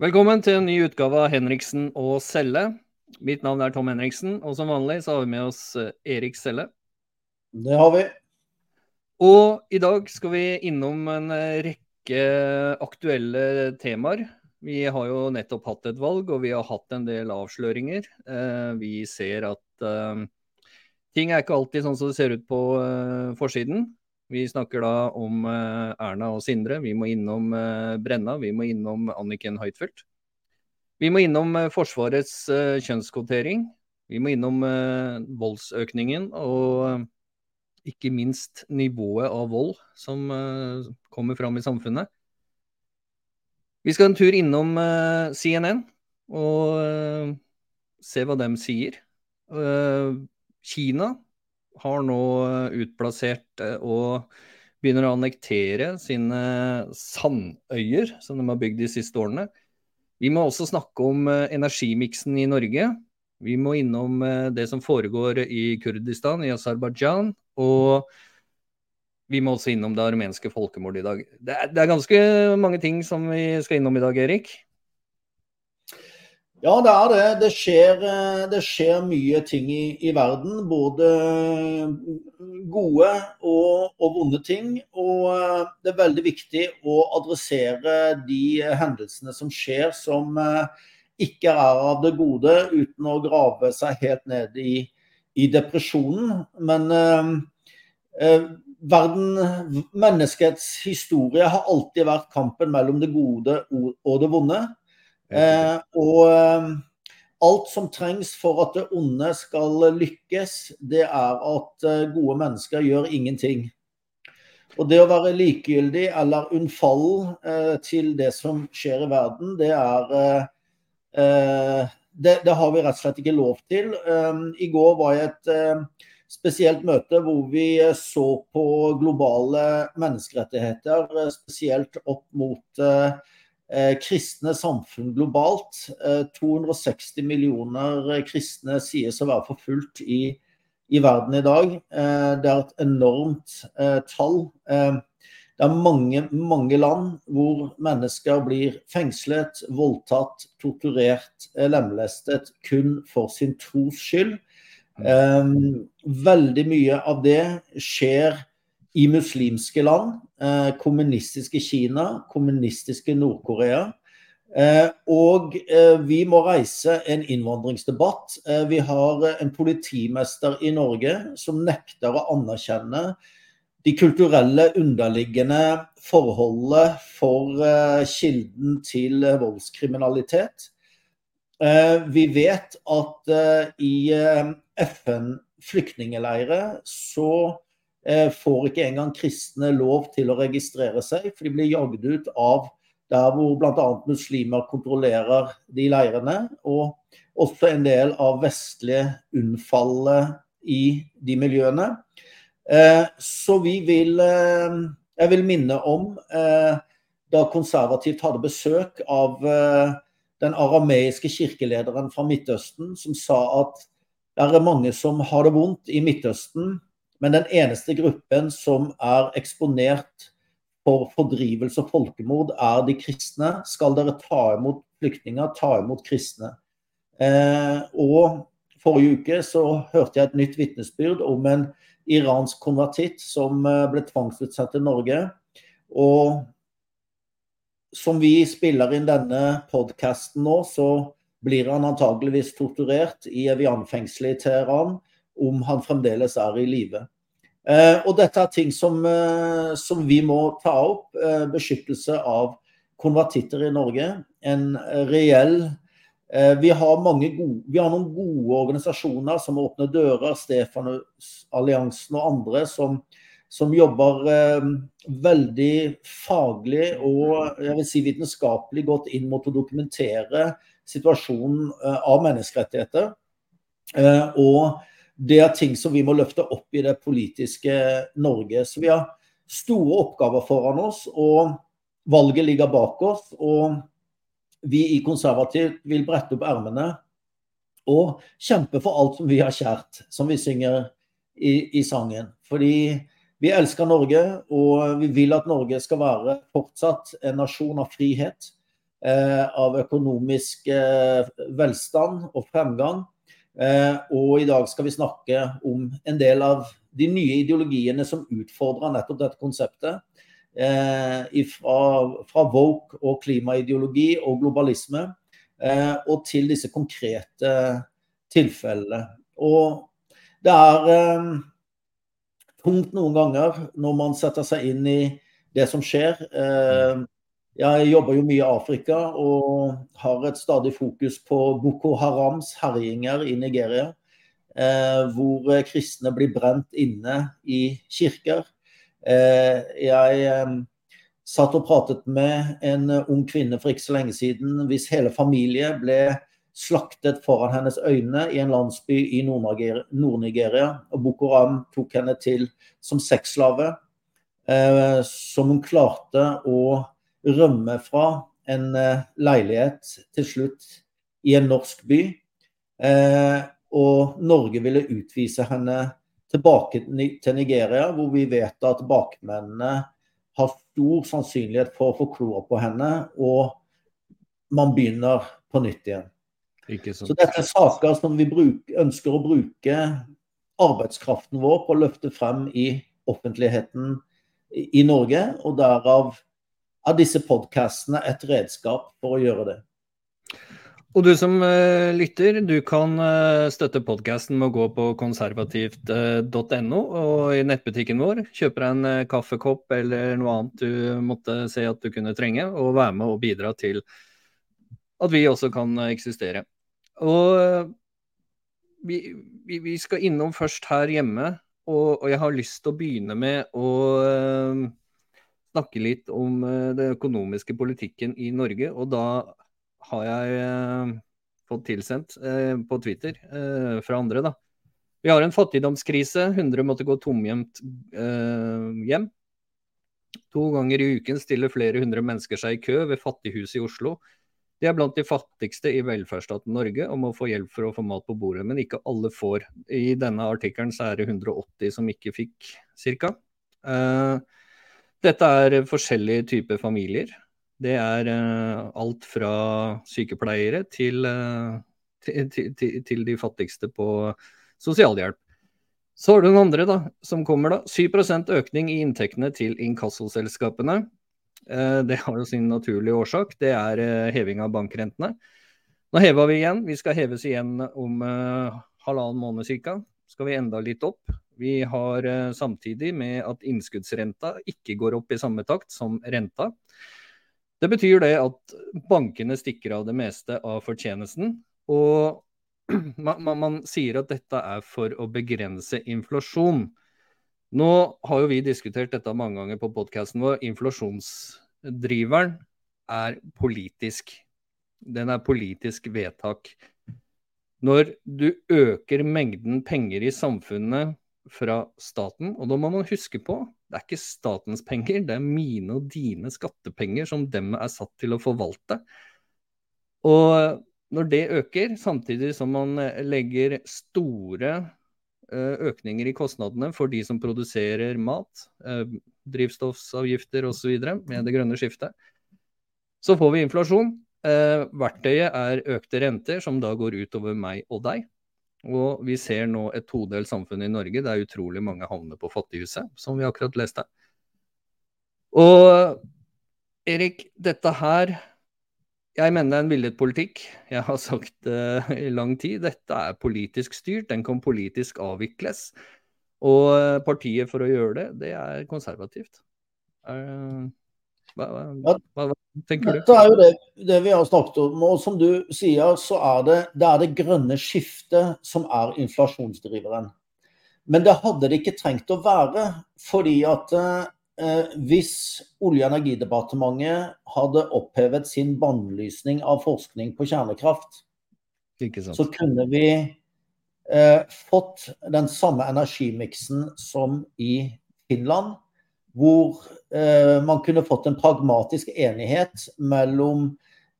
Velkommen til en ny utgave av Henriksen og Selle. Mitt navn er Tom Henriksen, og som vanlig så har vi med oss eh, Erik Selle. Det har vi. Og i dag skal vi innom en eh, rekke aktuelle temaer. Vi har jo nettopp hatt et valg, og vi har hatt en del avsløringer. Eh, vi ser at ting er ikke alltid sånn som det ser ut på forsiden. Vi snakker da om uh, Erna og Sindre. Vi må innom uh, Brenna. Vi må innom Anniken Huitfeldt. Vi må innom uh, Forsvarets kjønnskvotering. Vi må innom voldsøkningen og ikke minst nivået av vold som kommer fram i samfunnet. Vi skal en tur innom CNN og se hva de sier. Kina har nå eh, utplassert eh, og begynner å annektere sine sandøyer som de har bygd de siste årene. Vi må også snakke om eh, energimiksen i Norge. Vi må innom det som foregår i Kurdistan, i Aserbajdsjan. Og vi må også innom det armenske folkemordet i dag. Det er, det er ganske mange ting som vi skal innom i dag, Erik. Ja, det er det. Det skjer, eh, det skjer mye ting i, i, verden. Både gode og, og, vonde ting. Og eh, det er veldig viktig å adressere de hendelsene som skjer som eh, ikke er av det gode, uten å grave seg helt ned i, i depresjonen. Men eh, verden, menneskets historie har alltid vært kampen mellom det gode og det vonde. Eh, og eh, alt som trengs for at det onde skal lykkes, det er at eh, gode mennesker gjør ingenting. Og det å være likegyldig eller unnfallen eh, til det som skjer i verden, det er eh, det, det, har vi rett og slett ikke lov til. Eh, I går var jeg et spesielt møte hvor vi så på globale menneskerettigheter, spesielt opp mot eh, kristne samfunn globalt. Eh, 260 millioner kristne sies å være forfulgt i, i verden i dag. Eh, det er et enormt eh, tall. Eh, det er mange, mange land hvor mennesker blir fengslet, voldtatt, torturert, eh, lemlestet kun for sin tros skyld. veldig mye av det skjer i muslimske land, eh, kommunistiske Kina, kommunistiske Nord-Korea. Eh, og eh, vi må reise en innvandringsdebatt. vi har en politimester i Norge som nekter å anerkjenne de kulturelle underliggende forholdene for kilden til voldskriminalitet. Vi vet at i FN-flyktningeleire så Eh, får ikke engang kristne lov til å registrere seg, for de blir jagd ut av der hvor bl.a. muslimer kontrollerer de leirene. Og også en del av vestlige unnfallet i de miljøene. Eh, så vi vil eh, Jeg vil minne om da konservativt hadde besøk av den arameiske kirkelederen fra Midtøsten, som sa at det er mange som har det vondt i Midtøsten men den eneste gruppen som er eksponert for fordrivelse og folkemord, er de kristne. Skal dere ta imot flyktninger, ta imot kristne. Eh, og Forrige uke så hørte jeg et nytt vitnesbyrd om en iransk konvertitt som eh, ble tvangsutsatt til Norge. Og som vi spiller inn denne podkasten nå, så blir han antageligvis torturert i Evian-fengselet i Teheran om han fremdeles er i live. Eh, og dette er ting som, eh, som vi må ta opp. Eh, beskyttelse av konvertitter i Norge. En reell vi har, gode, vi har, noen gode organisasjoner som åpner dører, Stefanusalliansen og andre, som, som jobber eh, veldig faglig og jeg vil si vitenskapelig godt inn mot å dokumentere situasjonen eh, av menneskerettigheter. Eh, og det er ting som vi må løfte opp i det politiske Norge. Så vi har store oppgaver foran oss, og valget ligger bak oss. Og vi i Konservativt vil brette opp ermene og kjempe for alt som vi har kjært, som vi synger i, i sangen. Fordi vi elsker Norge, og vi vil at Norge skal være fortsatt en nasjon av frihet. av økonomisk velstand og fremgang. Og i dag skal vi snakke om en del av de nye ideologiene som utfordrer nettopp dette konseptet. Fra, fra woke og klimaideologi og globalisme og til disse konkrete tilfellene. Og det er tungt noen ganger når man setter seg inn i det som skjer. Jeg jobber jo mye i Afrika og har et stadig fokus på Boko Harams herjinger i Nigeria. Hvor kristne blir brent inne i kirker. Jeg satt og pratet med en ung kvinne for ikke så lenge siden hvis hele familie ble slaktet foran hennes øyne i en landsby i Nord-Nigeria. Og Boko Haram tok henne til som sexslave, eh, som hun klarte å rømme fra en eh, leilighet til slutt i en norsk by. Eh, og Norge ville utvise henne tilbake til Nigeria, hvor vi vet at bakmennene har stor sannsynlighet for å få kloa på henne, og man begynner på nytt igjen. Så dette er saker som vi bruk, ønsker å bruke arbeidskraften vår på å løfte frem i offentligheten i Norge. Og derav er disse podkastene et redskap for å gjøre det. Og du som uh, lytter, du kan uh, støtte podkasten med å gå på konservativt.no og i nettbutikken vår kjøpe deg en uh, kaffekopp eller noe annet du måtte se at du kunne trenge, og være med og bidra til at vi også kan eksistere. Og vi, vi, vi, skal innom først her hjemme, og, og, jeg har lyst til å begynne med å uh, snakke litt om uh, den økonomiske politikken i Norge. Og da har jeg uh, fått tilsendt på Twitter fra andre, da. Vi har en fattigdomskrise. 100 måtte gå tomhjemt hjem. To ganger i uken stiller flere hundre mennesker seg i kø ved Fattighuset i Oslo de er blant de fattigste i velferdsstaten Norge og må få hjelp for å få mat på bordet, men ikke alle får. I denne artikkelen er det 180 som ikke fikk, ca. Uh, eh, dette er forskjellige typer familier. Det er uh, alt fra sykepleiere til, uh, til, til, til, de fattigste på sosialhjelp. Så har du den andre da, som kommer, da. 7% økning i inntektene til inkassoselskapene. Eh, det har jo sin naturlige årsak. Det er eh, heving av bankrentene. Nå heva vi igjen. Vi skal heves igjen om halvannen måned ca. Skal vi enda litt opp. Vi har uh, samtidig med at innskuddsrenta ikke går opp i samme takt som renta. Det betyr det at bankene stikker av det meste av fortjenesten. Og man, man, man sier at dette er for å begrense inflasjon. Nå har jo vi diskutert dette mange ganger på podkasten vår. Inflasjonsdriveren er politisk. Den er politisk vedtak. Når du øker mengden penger i samfunnet fra staten, og da må man huske på det er ikke statens penger, det er mine og dine skattepenger som dem er satt til å forvalte. Og når det øker, samtidig som man legger store Eh, økninger i kostnadene for de som produserer mat, eh, drivstoffavgifter osv. med det grønne skiftet. Så får vi inflasjon. Eh, verktøyet er økte renter, som da går utover meg og deg. Og vi ser nå et todelt samfunn i Norge der utrolig mange havner på fattighuset, som vi akkurat leste. Og Erik, dette her jeg mener det er en villet politikk. Jeg har sagt uh, i lang tid. Dette er politisk styrt. Den kan politisk avvikles. Og uh, partiet for å gjøre det, det er konservativt. Uh, hva, hva, hva, tenker du? Dette er jo det, det, vi har snakket om. Og som du sier, så er det det, er det grønne skiftet som er inflasjonsdriveren. Men det hadde det ikke trengt å være, fordi at eh, hvis Olje- og energidepartementet hadde opphevet sin bannlysning av forskning på kjernekraft, så kunne vi eh, fått den samme energimiksen som i Finland. Hvor eh, man kunne fått en pragmatisk enighet mellom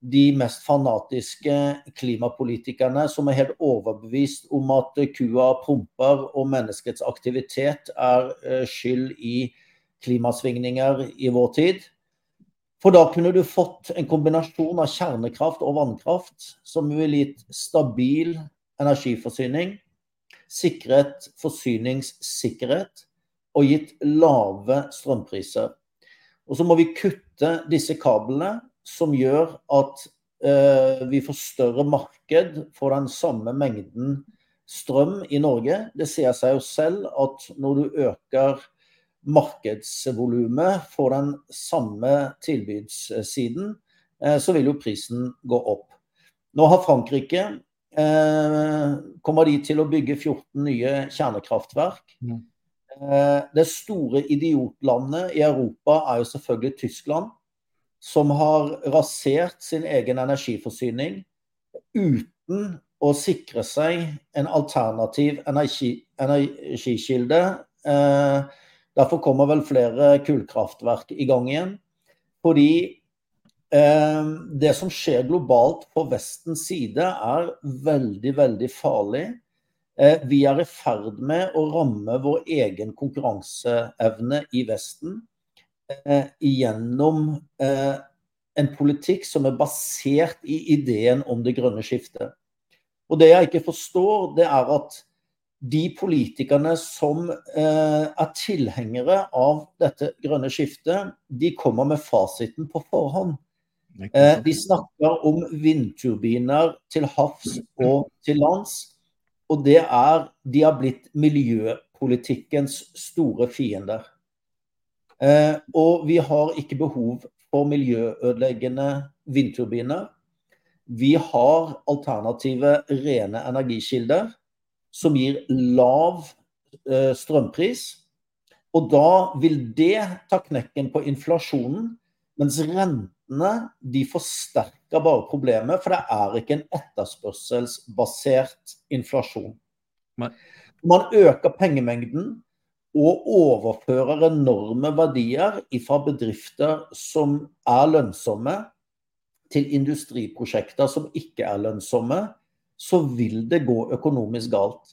de mest fanatiske klimapolitikerne som er helt overbevist om at kua promper og menneskets aktivitet er eh, skyld i klimasvingninger i vår tid. For da kunne du fått en kombinasjon av kjernekraft og vannkraft som ville gitt stabil energiforsyning, sikret forsyningssikkerhet og gitt lave strømpriser. Og så må vi kutte disse kablene, som gjør at eh, vi får større marked for den samme mengden strøm i Norge. Det sier seg jo selv at når du øker markedsvolumet for den samme tilbudssiden, eh, så vil jo prisen gå opp. Nå har Frankrike eh, kommer de til å bygge 14 nye kjernekraftverk. Eh, det store idiotlandet i Europa er jo selvfølgelig Tyskland, som har rasert sin egen energiforsyning uten å sikre seg en alternativ energi, energikilde. Eh, derfor kommer vel flere kullkraftverk i gang igjen. Fordi eh, det som skjer globalt på Vestens side, er veldig, veldig farlig. Eh, vi er i ferd med å ramme vår egen konkurranseevne i Vesten eh, gjennom eh, en politikk som er basert i ideen om det grønne skiftet. Og det jeg ikke forstår, det er at de politikerne som eh, er tilhengere av dette grønne skiftet, de kommer med fasiten på forhånd. Eh, de snakker om vindturbiner til havs og til lands. Og det er De har blitt miljøpolitikkens store fiender. Eh, og vi har ikke behov for miljøødeleggende vindturbiner. Vi har alternative rene energikilder som gir lav eh, strømpris. Og da vil det ta knekken på inflasjonen, mens rentene de forsterker bare problemet, for det er ikke en etterspørselsbasert inflasjon. Man øker pengemengden, og overfører enorme verdier fra bedrifter som er lønnsomme, til industriprosjekter som ikke er lønnsomme, så vil det gå økonomisk galt.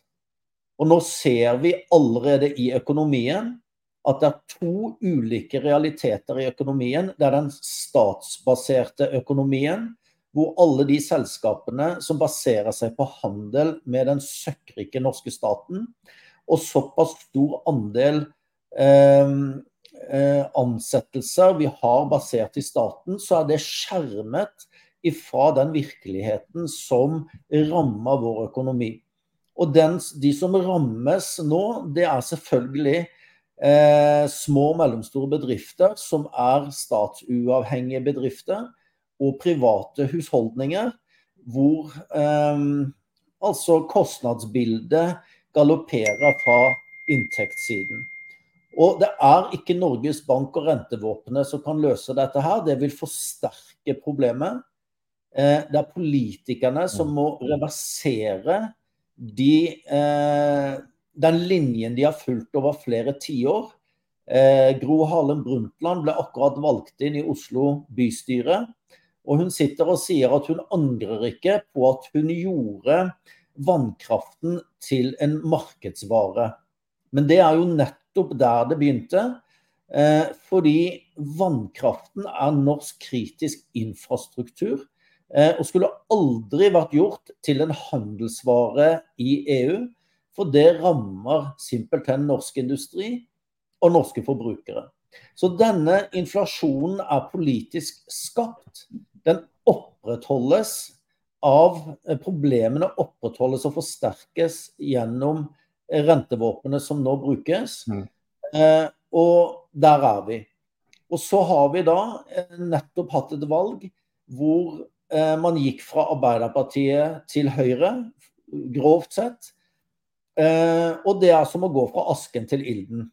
Og nå ser vi allerede i økonomien at det er to ulike realiteter i økonomien. Det er den statsbaserte økonomien, hvor alle de selskapene som baserer seg på handel med den søkkrike norske staten, og såpass stor andel eh, eh, ansettelser vi har basert i staten, så er det skjermet ifra den virkeligheten som rammer vår økonomi. Og den, de som rammes nå, det er selvfølgelig eh, små og mellomstore bedrifter som er statsuavhengige bedrifter, og private husholdninger hvor eh, altså kostnadsbildet galopperer fra inntektssiden. Og det er ikke Norges Bank og rentevåpenet som kan løse dette her. Det vil forsterke problemet. Eh, det er politikerne som må reversere de, eh, den linjen de har fulgt over flere tiår. Eh, Gro Harlem Brundtland ble akkurat valgt inn i Oslo bystyre. Og hun sitter og sier at hun angrer ikke på at hun gjorde vannkraften til en markedsvare. Men det er jo nettopp der det begynte. Eh, fordi vannkraften er norsk kritisk infrastruktur. Eh, og skulle aldri vært gjort til en handelsvare i EU. For det rammer simpelthen norsk industri og norske forbrukere. Så denne inflasjonen er politisk skapt. Den opprettholdes av eh, problemene opprettholdes og forsterkes gjennom eh, rentevåpenet som nå brukes. Mm. Eh, og der er vi. Og så har vi da eh, nettopp hatt et valg hvor eh, man gikk fra Arbeiderpartiet til Høyre, grovt sett. Eh, og det er som å gå fra asken til ilden.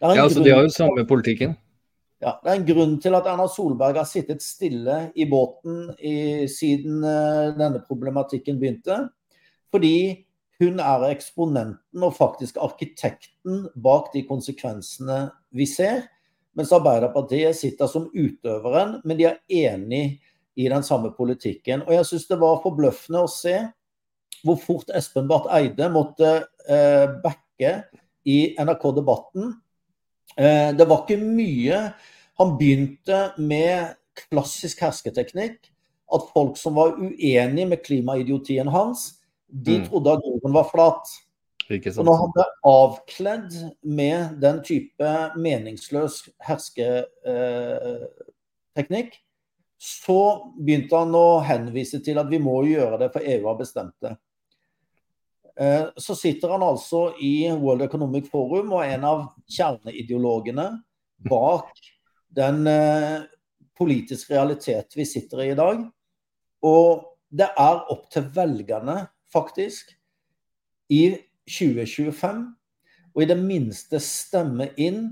Ja, altså De har jo samme politikken. Ja, det er en grunn til at Erna Solberg har sittet stille i båten i, siden uh, denne problematikken begynte. Fordi hun er eksponenten og faktisk arkitekten bak de konsekvensene vi ser. Mens Arbeiderpartiet sitter som utøveren, men de er enig i den samme politikken. Og jeg syns det var forbløffende å se hvor fort Espen Barth Eide måtte uh, backe i NRK Debatten. Uh, det var ikke mye Han begynte med klassisk hersketeknikk. At folk som var uenige med klimaidiotien hans, de mm. trodde at jorden var flat. Og når han ble avkledd med den type meningsløs hersketeknikk, så begynte han å henvise til at vi må gjøre det, for EU har bestemt det. Eh, så sitter han altså i World Economic Forum og er en av kjerneideologene bak den eh, politiske realitet vi sitter i i dag. Og det er opp til velgerne, faktisk, i 2025 og i det minste stemme inn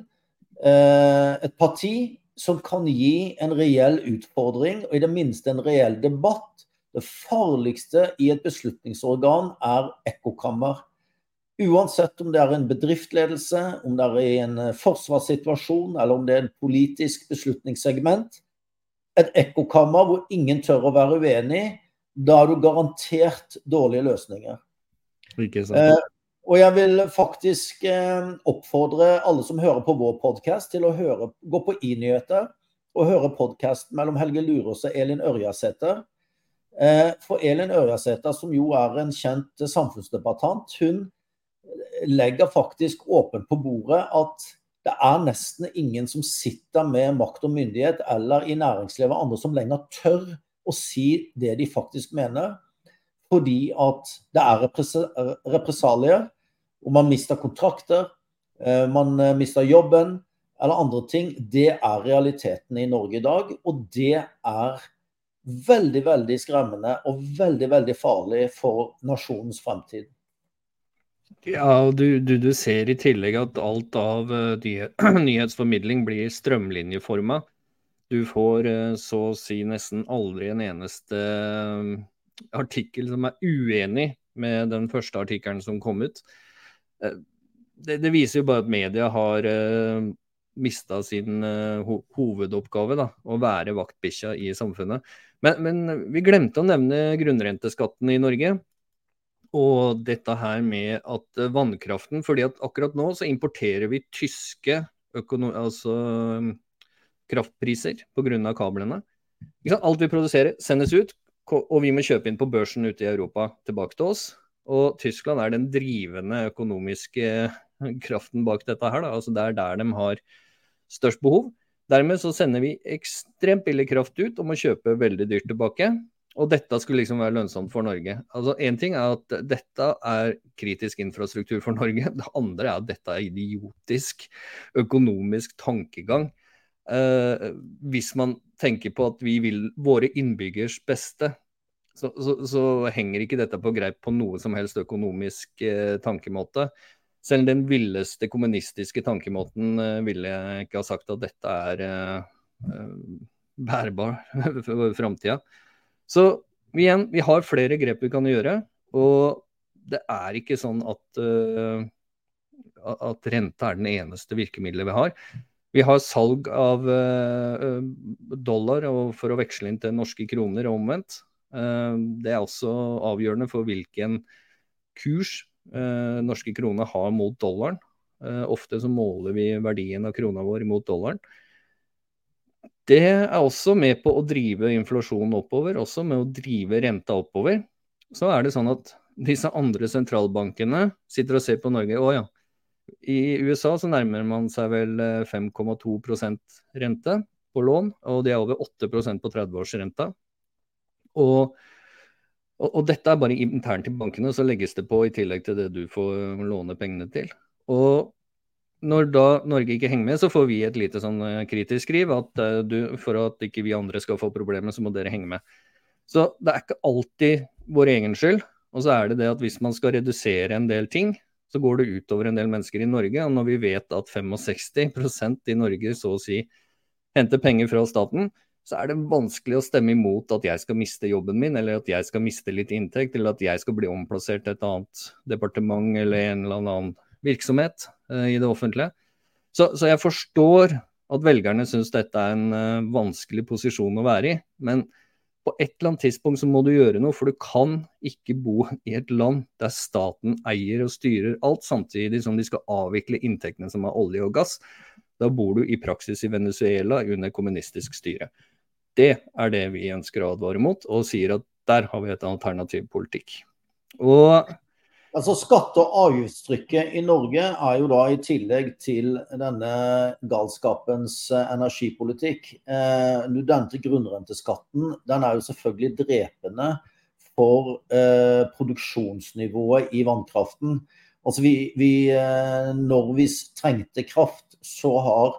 eh, et parti som kan gi en reell utfordring, og i det minste en reell debatt det farligste i et beslutningsorgan er ekkokammer. Uansett om det er en bedriftsledelse, om det er i en eh, forsvarssituasjon eller om det er en politisk beslutningssegment. Et ekkokammer hvor ingen tør å være uenig, da er du garantert dårlige løsninger. Ikke sant. Eh, og jeg vil faktisk eh, oppfordre alle som hører på vår podkast, til å høre, gå på i-nyheter og høre podkasten mellom Helge Lurås og Elin Ørjasæter. Eh, for Elin Ørjasæter, som jo er en kjent samfunnsdebattant, hun legger faktisk åpent på bordet at det er nesten ingen som sitter med makt og myndighet eller i næringslivet andre som lenger tør å si det de faktisk mener. Fordi at det er represalier, og man mister kontrakter, eh, man eh, mister jobben eller andre ting. Det er realiteten i Norge i dag, og det er veldig, veldig skremmende og veldig, veldig farlig for nasjonens fremtid. Ja, du, du, du, ser i tillegg at alt av uh, nyhetsformidling blir strømlinjeforma. Du får uh, så å si nesten aldri en eneste uh, artikkel som er uenig med den første artikkelen som kom ut. Det, det, viser jo bare at media har mista sin hovedoppgave, da, å være vaktbikkja i samfunnet. Men, men, vi glemte å nevne grunnrenteskatten i Norge. Og dette her med at vannkraften fordi at akkurat nå så importerer vi tyske altså, kraftpriser pga. kablene. Alt vi produserer, sendes ut, og vi må kjøpe inn på børsen ute i Europa tilbake til oss. Og Tyskland er den drivende økonomiske kraften bak dette her. Da. Altså det er der de har størst behov. Dermed så sender vi ekstremt billig kraft ut og må kjøpe veldig dyrt tilbake. Og dette skulle liksom være lønnsomt for Norge. Altså Én ting er at dette er kritisk infrastruktur for Norge. Det andre er at dette er idiotisk økonomisk tankegang. Eh, hvis man tenker på at vi vil våre innbyggers beste, så, så, så henger ikke dette på greip på noe som helst økonomisk eh, tankemåte. Selv den villeste kommunistiske tankemåten uh, ville jeg ikke ha sagt at dette er uh, bærbar for framtida. Så igjen, vi har flere grep vi kan gjøre. Og det er ikke sånn at, at rente er den eneste virkemidlet vi har. Vi har salg av dollar for å veksle inn til norske kroner og omvendt. det er også avgjørende for hvilken kurs eh, norske krone har mot dollaren. Eh, ofte så måler vi verdien av krona vår mot dollaren. Det er også med på å drive inflasjonen oppover, også med å drive renta oppover. Så er det sånn at disse andre sentralbankene sitter og ser på Norge. Å ja, i USA så nærmer man seg vel 5,2 eh, rente på lån, og de er over 8% på 30-årsrenta. Og og, dette er bare internt i bankene, så legges det på i tillegg til det du får låne pengene til. Og når da Norge ikke henger med, så får vi et lite sånn eh, kritisk skriv at uh, du, for at ikke vi andre skal få problemer, så må dere henge med. Så det er ikke alltid vår egen skyld. Og så er det det at hvis man skal redusere en del ting, så går det utover en del mennesker i Norge. Og når vi vet at 65% i Norge så å si henter penger fra staten, så er det vanskelig å stemme imot at jeg skal miste jobben min, eller at jeg skal miste litt inntekt, eller at jeg skal bli omplassert til et annet departement eller en eller annen virksomhet uh, i det offentlige. Så, så, jeg forstår at velgerne syns dette er en uh, vanskelig posisjon å være i. Men på et eller annet tidspunkt så må du gjøre noe, for du kan ikke bo i et land der staten eier og styrer alt, samtidig som de skal avvikle inntektene som er olje og gass. Da bor du i praksis i Venezuela under kommunistisk styre. Det er det vi ønsker å advare mot, og sier at der har vi et alternativ politikk. Og Altså Skatte- og avgiftstrykket i Norge er jo da i tillegg til denne galskapens eh, energipolitikk. Eh, denne grunnrenteskatten den er jo selvfølgelig drepende for eh, produksjonsnivået i vannkraften. Altså vi, vi, eh, når vi trengte kraft, så har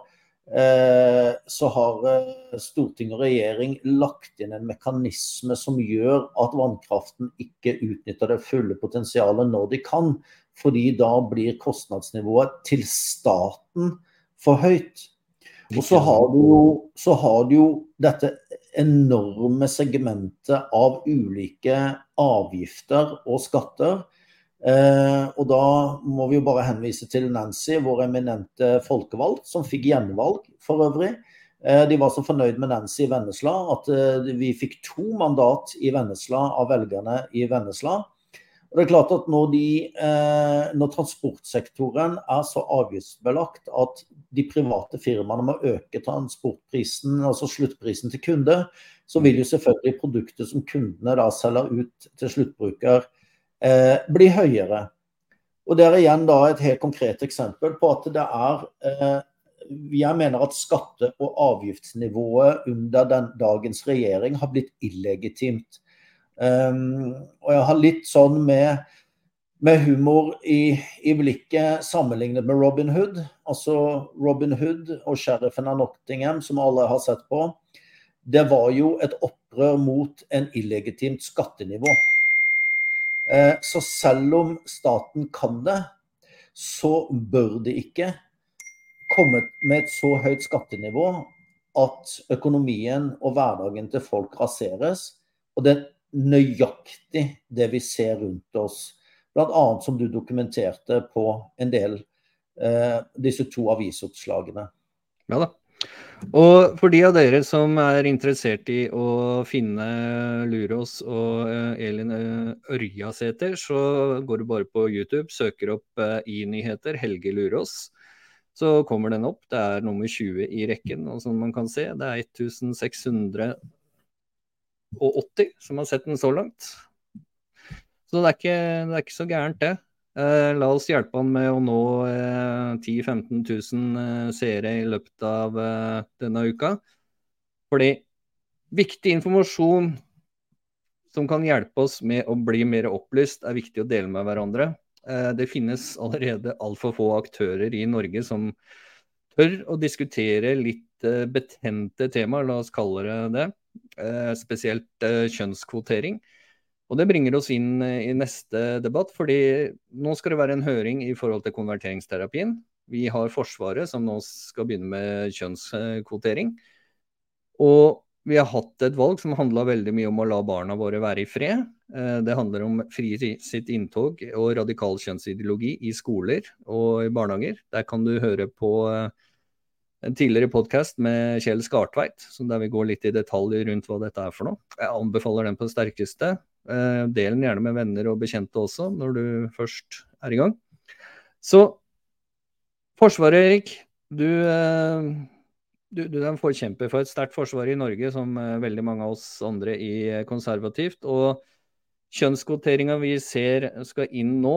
så har eh, storting og regjering lagt inn en mekanisme som gjør at vannkraften ikke utnytter det fulle potensialet når de kan. Fordi da blir kostnadsnivået til staten for høyt. Og så har du jo, har du jo dette enorme segmentet av ulike avgifter og skatter Eh, og da må vi jo bare henvise til Nancy, vår eminente folkevalgt, som fikk gjenvalg for øvrig. Eh, de var så fornøyd med Nancy i Vennesla at eh, vi fikk to mandat i Vennesla av velgerne i Vennesla. Og det er klart at når, de, eh, når transportsektoren er så avgiftsbelagt at de private firmaene må øke transportprisen, altså sluttprisen til kunde, så vil jo selvfølgelig produktet som kundene da selger ut til sluttbruker, eh, blir høyere. Og Det er igjen da et helt konkret eksempel på at det er eh, Jeg mener at skatte- og avgiftsnivået under den dagens regjering har blitt illegitimt. Um, og jeg har litt sånn med, med humor i, i, blikket sammenlignet med Robin Hood. Altså Robin Hood og sheriffen av Nottingham, som alle har sett på. Det var jo et opprør mot en illegitimt skattenivå. Eh, så selv om staten kan det, så bør det ikke komme med et så høyt skattenivå at økonomien og hverdagen til folk raseres. Og det er nøyaktig det vi ser rundt oss. Bl.a. som du dokumenterte på en del eh, disse to avisoppslagene. Ja da. Og for de av dere som er interessert i å finne Lurås og eh, Elin eh, Ørjasæter, så går du bare på YouTube, søker opp eh, i nyheter Helge Lurås. Så kommer den opp. Det er nummer 20 i rekken. Og som man kan se, det er 1680 som har sett den så langt. Så det er ikke, det er ikke så gærent, det. Eh, la oss hjelpe han med å nå eh, 10 000-15 000 eh, seere i løpet av eh, denne uka. Fordi viktig informasjon som kan hjelpe oss med å bli mer opplyst, er viktig å dele med hverandre. Eh, det finnes allerede altfor få aktører i Norge som tør å diskutere litt betente temaer, la oss kalle det det. spesielt kjønnskvotering. Og Det bringer oss inn eh, i neste debatt, fordi nå skal det være en høring i forhold til konverteringsterapien. Vi har Forsvaret som nå skal begynne med kjønnskvotering. Og vi har hatt et valg som handla veldig mye om å la barna våre være i fred. Eh, det handler om fri sitt inntog og radikal kjønnsideologi i skoler og i barnehager. Der kan du høre på eh, en tidligere podkast med Kjell Skartveit, der vi går litt i detalj rundt hva dette er for noe. Jeg anbefaler den på det sterkeste. Eh, del den gjerne med venner og bekjente også, når du først er i gang. Så Forsvaret, Erik. Du, eh, du, du er en forkjemper for et sterkt forsvar i Norge, som eh, veldig mange av oss andre i konservativt. Og kjønnskvoteringa vi ser skal inn nå,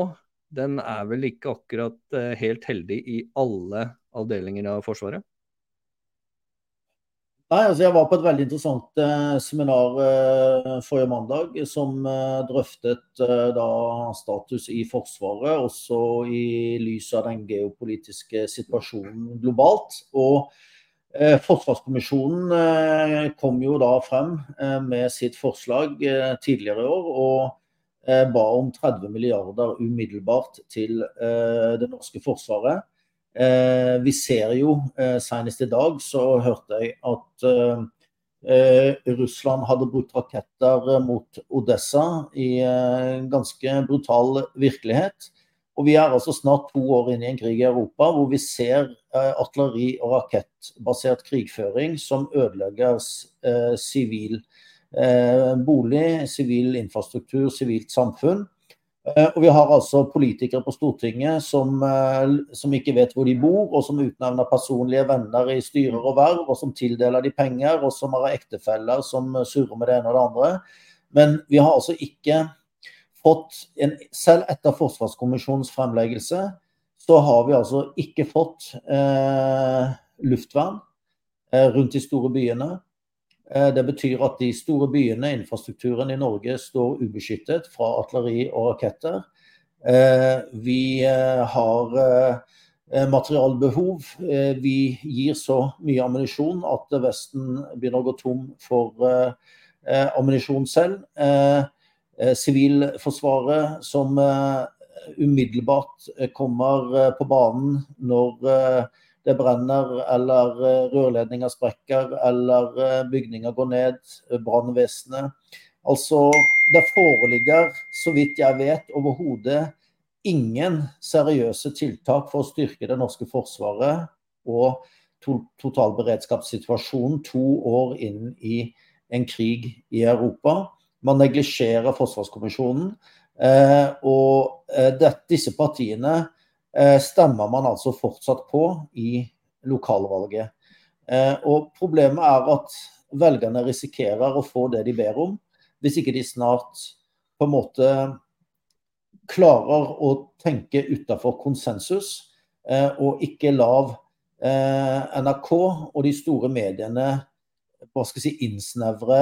den er vel ikke akkurat helt heldig i alle avdelinger av Forsvaret? Nei, altså Jeg var på et veldig interessant eh, seminar eh, forrige mandag som eh, drøftet eh, da status i Forsvaret, også i lys av den geopolitiske situasjonen globalt. Og eh, Forsvarskommisjonen eh, kom jo da frem med sitt forslag tidligere i år. og ba om 30 milliarder umiddelbart til det norske forsvaret. Eh, vi ser jo, eh, senest i dag så hørte jeg at eh, Russland hadde brukt raketter mot Odessa i ganske brutal virkelighet. Og Vi er altså snart to år inne i en krig i Europa hvor vi ser artilleri- og rakettbasert krigføring som ødelegger sivil bolig, sivil infrastruktur, sivilt samfunn. Eh, og vi har altså politikere på Stortinget som, eh, som, ikke vet hvor de bor, og som utnevner personlige venner i styrer og verv, og som tildeler de penger, og som har ektefeller som surrer med det ene og det andre. Men vi har altså ikke fått en, Selv etter Forsvarskommisjonens fremleggelse, så har vi altså ikke fått eh, luftvern eh, rundt de store byene. Eh, det betyr at de store byene, infrastrukturen i Norge, står ubeskyttet fra artilleri og raketter. Eh, vi eh, har materialbehov. Vi gir så mye ammunisjon at Vesten begynner å gå tom for ammunisjon selv. Sivilforsvaret som umiddelbart kommer på banen når det brenner, eller eh, rørledninger sprekker, eller eh, bygninger går ned, eh, brannvesenet. Altså, det foreligger, så vidt jeg vet, overhodet ingen seriøse tiltak for å styrke det norske forsvaret og totalberedskapssituasjonen to år inn i en krig i Europa. Man neglisjerer Forsvarskommisjonen. og disse partiene Eh, stemmer man altså fortsatt på i lokalvalget. Eh, og Problemet er at velgerne risikerer å få det de ber om, hvis ikke de snart på en måte klarer å tenke utafor konsensus, eh, og ikke lav NRK og de store mediene hva skal jeg si, innsnevre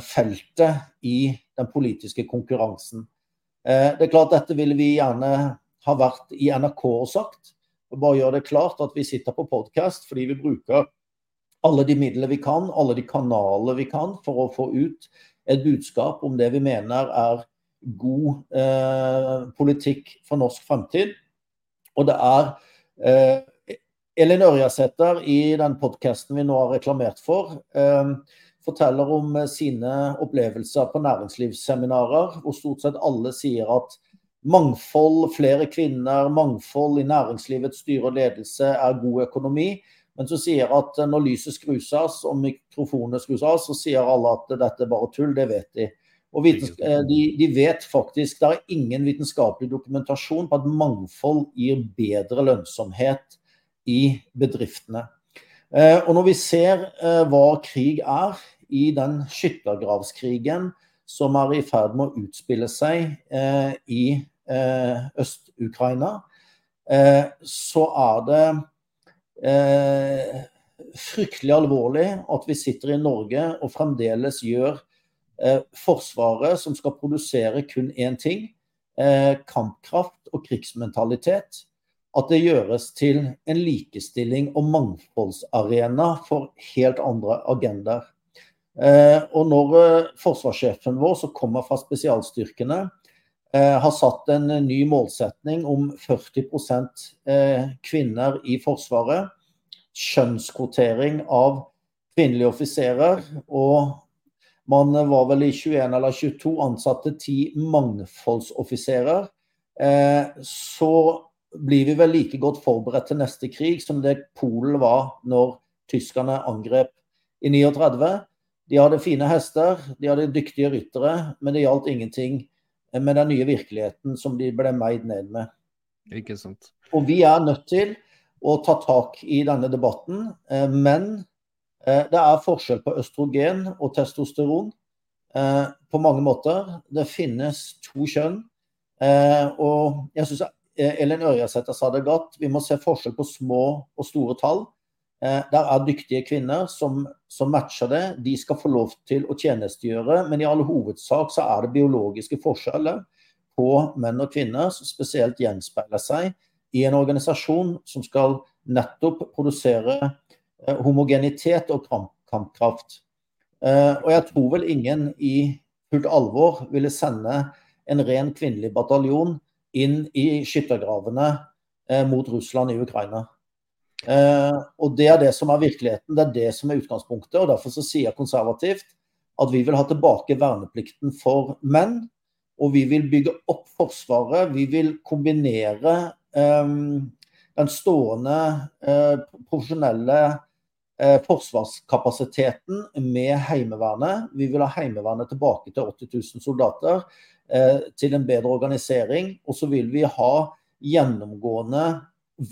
feltet i den politiske konkurransen. Det er klart Dette vil vi gjerne har vært i NRK og sagt. Og bare gjør det klart at vi sitter på podkast fordi vi bruker alle de midler vi kan, alle de kanaler vi kan for å få ut et budskap om det vi mener er god eh, politikk for norsk fremtid. Og det er eh, Elin Ørjasæter i den podkasten vi nå har reklamert for, eh, forteller om sine opplevelser på næringslivsseminarer, hvor stort sett alle sier at Mangfold, flere kvinner, mangfold i næringslivets styre og ledelse er god økonomi. Men så sier at når lyset skrus av og mikrofonene skrus av, så sier alle at dette er bare tull. Det vet de. Og eh, de, de, vet faktisk Det er ingen vitenskapelig dokumentasjon på at mangfold gir bedre lønnsomhet i bedriftene. Eh, og når vi ser eh, hva krig er, i den skyttergravskrigen som er i ferd med å utspille seg i Øst-Ukraina, eh, så er det eh, fryktelig alvorlig at vi sitter i Norge og fremdeles gjør Forsvaret, som skal produsere kun én ting, kampkraft og krigsmentalitet, at det gjøres til en likestilling og mangfoldsarena for helt andre agendaer. Og når forsvarssjefen vår, som kommer fra spesialstyrkene, Eh, har satt en ny målsetning om 40 eh, kvinner i Forsvaret. Kjønnskvotering av kvinnelige offiserer. Og man var vel i 21 eller 22 ansatte ti mangfoldsoffiserer. Eh, så blir vi vel like godt forberedt til neste krig som det Polen var når tyskerne angrep i 39. De hadde fine hester, de hadde dyktige ryttere, men det gjaldt ingenting med den nye virkeligheten som de ble meid ned med. Ikke sant. Og vi er nødt til å ta tak i denne debatten, eh, men eh, det er forskjell på østrogen og testosteron eh, på mange måter. Det finnes to kjønn. Og jeg syns Elin Ørjasæter sa det godt. Vi må se forskjell på små og store tall. Eh, der er dyktige kvinner som, som, matcher det. De skal få lov til å tjenestegjøre, men i all hovedsak så er det biologiske forskjeller på menn og kvinner som spesielt gjenspeiler seg i en organisasjon som skal nettopp produsere eh, homogenitet og kampkraft. Eh, og jeg tror vel ingen i fullt alvor ville sende en ren kvinnelig bataljon inn i skyttergravene mot Russland i Ukraina. Eh, og Det er det som er virkeligheten, det er det som er utgangspunktet. og Derfor så sier jeg konservativt at vi vil ha tilbake verneplikten for menn. Og vi vil bygge opp Forsvaret. Vi vil kombinere eh, den stående eh, profesjonelle eh, forsvarskapasiteten med Heimevernet. Vi vil ha Heimevernet tilbake til 80 000 soldater. til en bedre organisering. Og så vil vi ha gjennomgående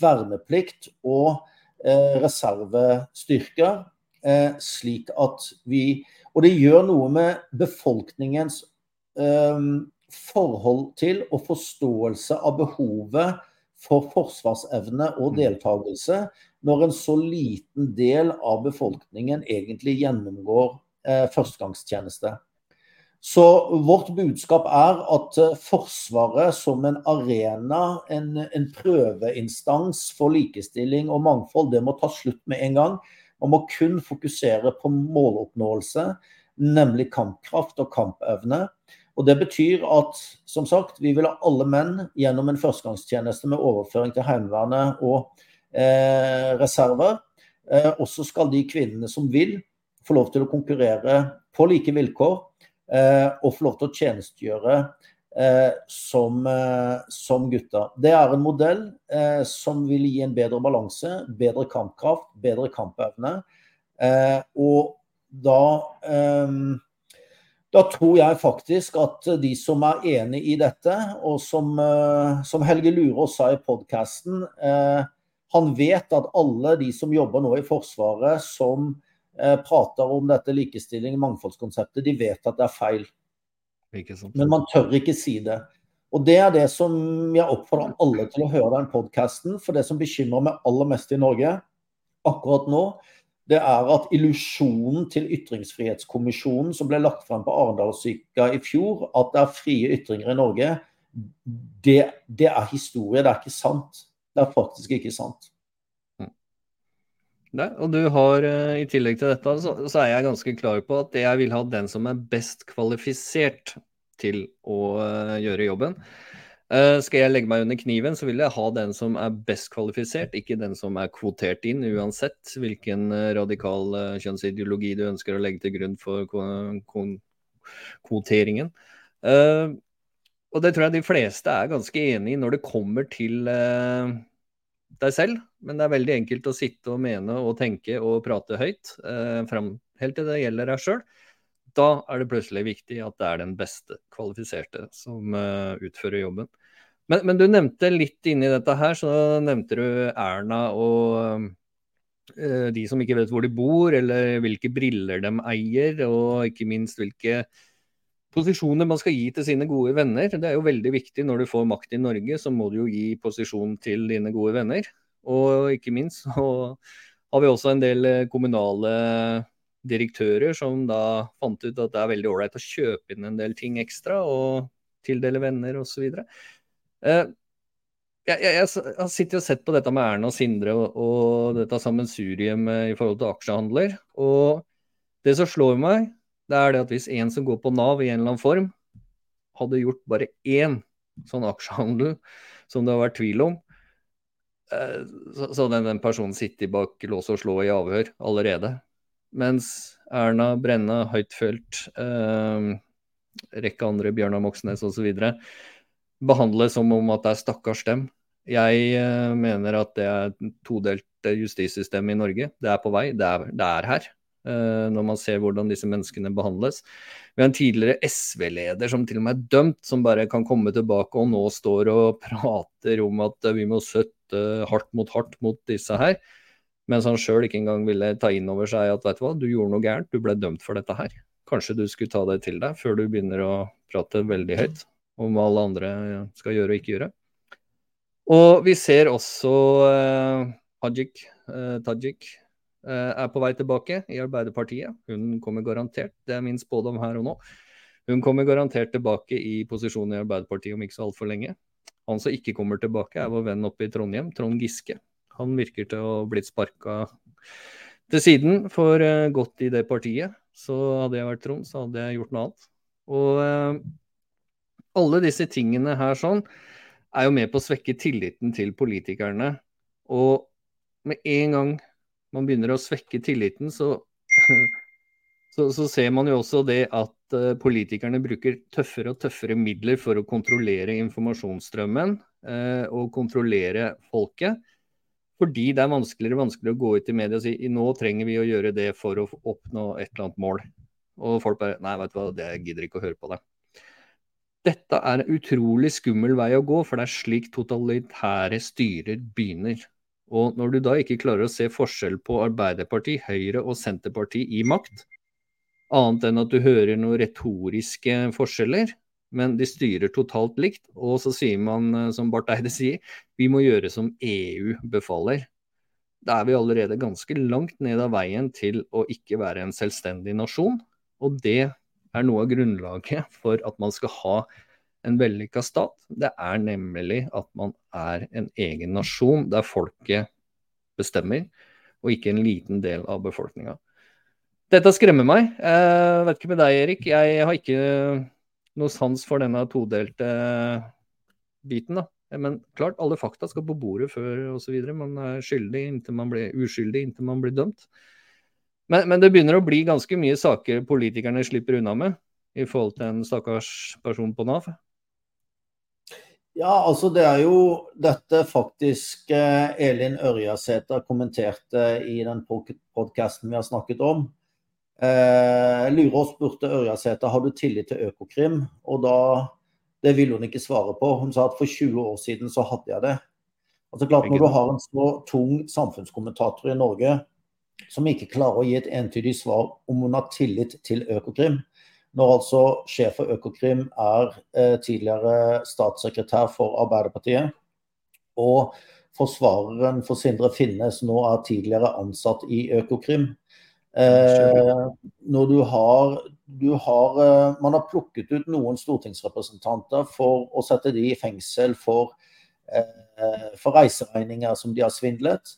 verneplikt og reservestyrker, slik at vi Og det gjør noe med befolkningens forhold til og forståelse av behovet for forsvarsevne og mm. deltakelse når en så liten del av befolkningen egentlig gjennomgår eh, førstegangstjeneste. Så vårt budskap er at eh, Forsvaret som en arena, en, en, prøveinstans for likestilling og mangfold, det må ta slutt med en gang. Man må kun fokusere på måloppnåelse, nemlig kampkraft og kampevne. Og Det betyr at som sagt, vi vil ha alle menn gjennom en førstegangstjeneste med overføring til Heimevernet og eh, reserver. Eh, også skal de kvinnene som vil, få lov til å konkurrere på like vilkår. Eh, og få lov til å tjenestegjøre eh, som, eh, som gutta. Det er en modell eh, som vil gi en bedre balanse, bedre kampkraft, bedre kampevne. og da da tror jeg faktisk at de som er enig i dette, og som, eh, som Helge Lurås sa i podkasten eh, Han vet at alle de som jobber nå i Forsvaret som eh, prater om dette likestilling, mangfoldskonseptet, de vet at det er feil. Men man tør ikke si det. Og Det er det som jeg oppfordrer alle til å høre den podkasten. For det som bekymrer meg aller mest i Norge akkurat nå, det er at illusjonen til Ytringsfrihetskommisjonen som ble lagt frem på Arendalsuka i fjor, at det er frie ytringer i Norge, det, det, er historie, det er ikke sant. Det er faktisk ikke sant. Nei, og du har, eh, I tillegg til dette, så, så, er jeg ganske klar på at jeg vil ha den som er best kvalifisert til å uh, gjøre jobben. Uh, skal jeg legge meg under kniven, så vil jeg ha den som er best kvalifisert, ikke den som er kvotert inn, uansett hvilken uh, radikal uh, kjønnsideologi du ønsker å legge til grunn for kvoteringen. og det tror jeg de fleste er ganske enig i når det kommer til deg selv. Men det er veldig enkelt å sitte og mene og tenke og prate høyt, fram, helt til det gjelder deg sjøl da er det plutselig viktig at det er den beste kvalifiserte som eh, utfører jobben. Men, men, du nevnte litt inni dette her, så nevnte du Erna og eh, de som ikke vet hvor de bor, eller hvilke briller de eier, og ikke minst hvilke posisjoner man skal gi til sine gode venner. Det er jo veldig viktig når du får makt i Norge, så må du jo gi posisjon til dine gode venner. Og ikke minst så har vi også en del eh, kommunale direktører som da fant ut at det er veldig ålreit å kjøpe inn en del ting ekstra og tildele venner osv. Eh, jeg, jeg, jeg, har sittet og sett på dette med Erna og Sindre og, og dette sammensuriet i forhold til aksjehandler. Og det som slår meg, det er det at hvis en som går på Nav i en eller annen form, hadde gjort bare én sånn aksjehandel som det har vært tvil om, eh, så hadde den personen sittet bak lås og slå i avhør allerede. Mens Erna, Brenna, Huitfeldt, eh, rekke andre, Bjørnar Moxnes osv. behandles som om at det er stakkars dem. Jeg eh, mener at det er et todelt justissystem i Norge. Det er på vei, det er, det er her. Eh, når man ser hvordan disse menneskene behandles. Vi har en tidligere SV-leder som til og med er dømt, som bare kan komme tilbake og nå står og prater om at vi må søtte hardt mot hardt mot disse her. Mens han sjøl ikke engang ville ta inn over seg at vet du hva, du gjorde noe gærent, du ble dømt for dette her. Kanskje du skulle ta det til deg før du begynner å prate veldig høyt om hva alle andre skal gjøre og ikke gjøre. Og vi ser også eh, Hajik, eh, Tajik eh, er på vei tilbake i Arbeiderpartiet. Hun kommer garantert, det er min spådom her og nå. Hun kommer garantert tilbake i posisjon i Arbeiderpartiet om ikke så altfor lenge. Han som ikke kommer tilbake, er vår venn oppe i Trondheim, Trond Giske. Han virker til å ha blitt sparka til siden for uh, godt i det partiet. Så hadde jeg vært Trond, så hadde jeg gjort noe annet. Og eh, alle disse tingene her sånn er jo med på å svekke tilliten til politikerne. Og med en gang man begynner å svekke tilliten, så, så, så ser man jo også det at uh, politikerne bruker tøffere og tøffere midler for å kontrollere informasjonsstrømmen og kontrollere folket. Fordi det er vanskeligere og vanskeligere å gå ut i media og si nå trenger vi å gjøre det for å oppnå et eller annet mål. Og folk bare Nei, vet du hva, det gidder ikke å høre på det. Dette er en utrolig skummel vei å gå, for det er slik totalitære styrer begynner. Og når du da ikke klarer å se forskjell på Arbeiderparti, Høyre og Senterparti i makt, annet enn at du hører noen retoriske forskjeller, men de styrer totalt likt, og så sier man, eh, som Barth Eide sier, vi må gjøre som EU befaler. Da er vi allerede ganske langt ned av veien til å ikke være en selvstendig nasjon, og det er noe av grunnlaget for at man skal ha en vellykka stat. Det er nemlig at man er en egen nasjon der folket bestemmer, og ikke en liten del av befolkninga. Dette skremmer meg. Jeg vet ikke med deg, Erik. Jeg har ikke noe sans for denne todelte biten. da. Men klart, alle fakta skal på bordet før osv. Man er skyldig inntil man blir uskyldig inntil man blir dømt. Men, men, det begynner å bli ganske mye saker politikerne slipper unna med i forhold til en stakkars person på Nav. Ja, altså det er jo dette faktisk eh, Elin Ørjasæter kommenterte i den podkasten vi har snakket om. Eh, Lurås spurte Ørjasæter har du tillit til Økokrim, og da det ville hun ikke svare på. Hun sa at for 20 år siden så hadde jeg det. Altså klart Når du har en så tung samfunnskommentator i Norge som ikke klarer å gi et entydig svar om hun har tillit til Økokrim. Når altså sjef for Økokrim er eh, tidligere statssekretær for Arbeiderpartiet, og forsvareren for Sindre Finnes nå er tidligere ansatt i Økokrim. Eh, når du har, du har eh, Man har plukket ut noen stortingsrepresentanter for å sette de i fengsel for, eh, for reiseregninger som de har svindlet.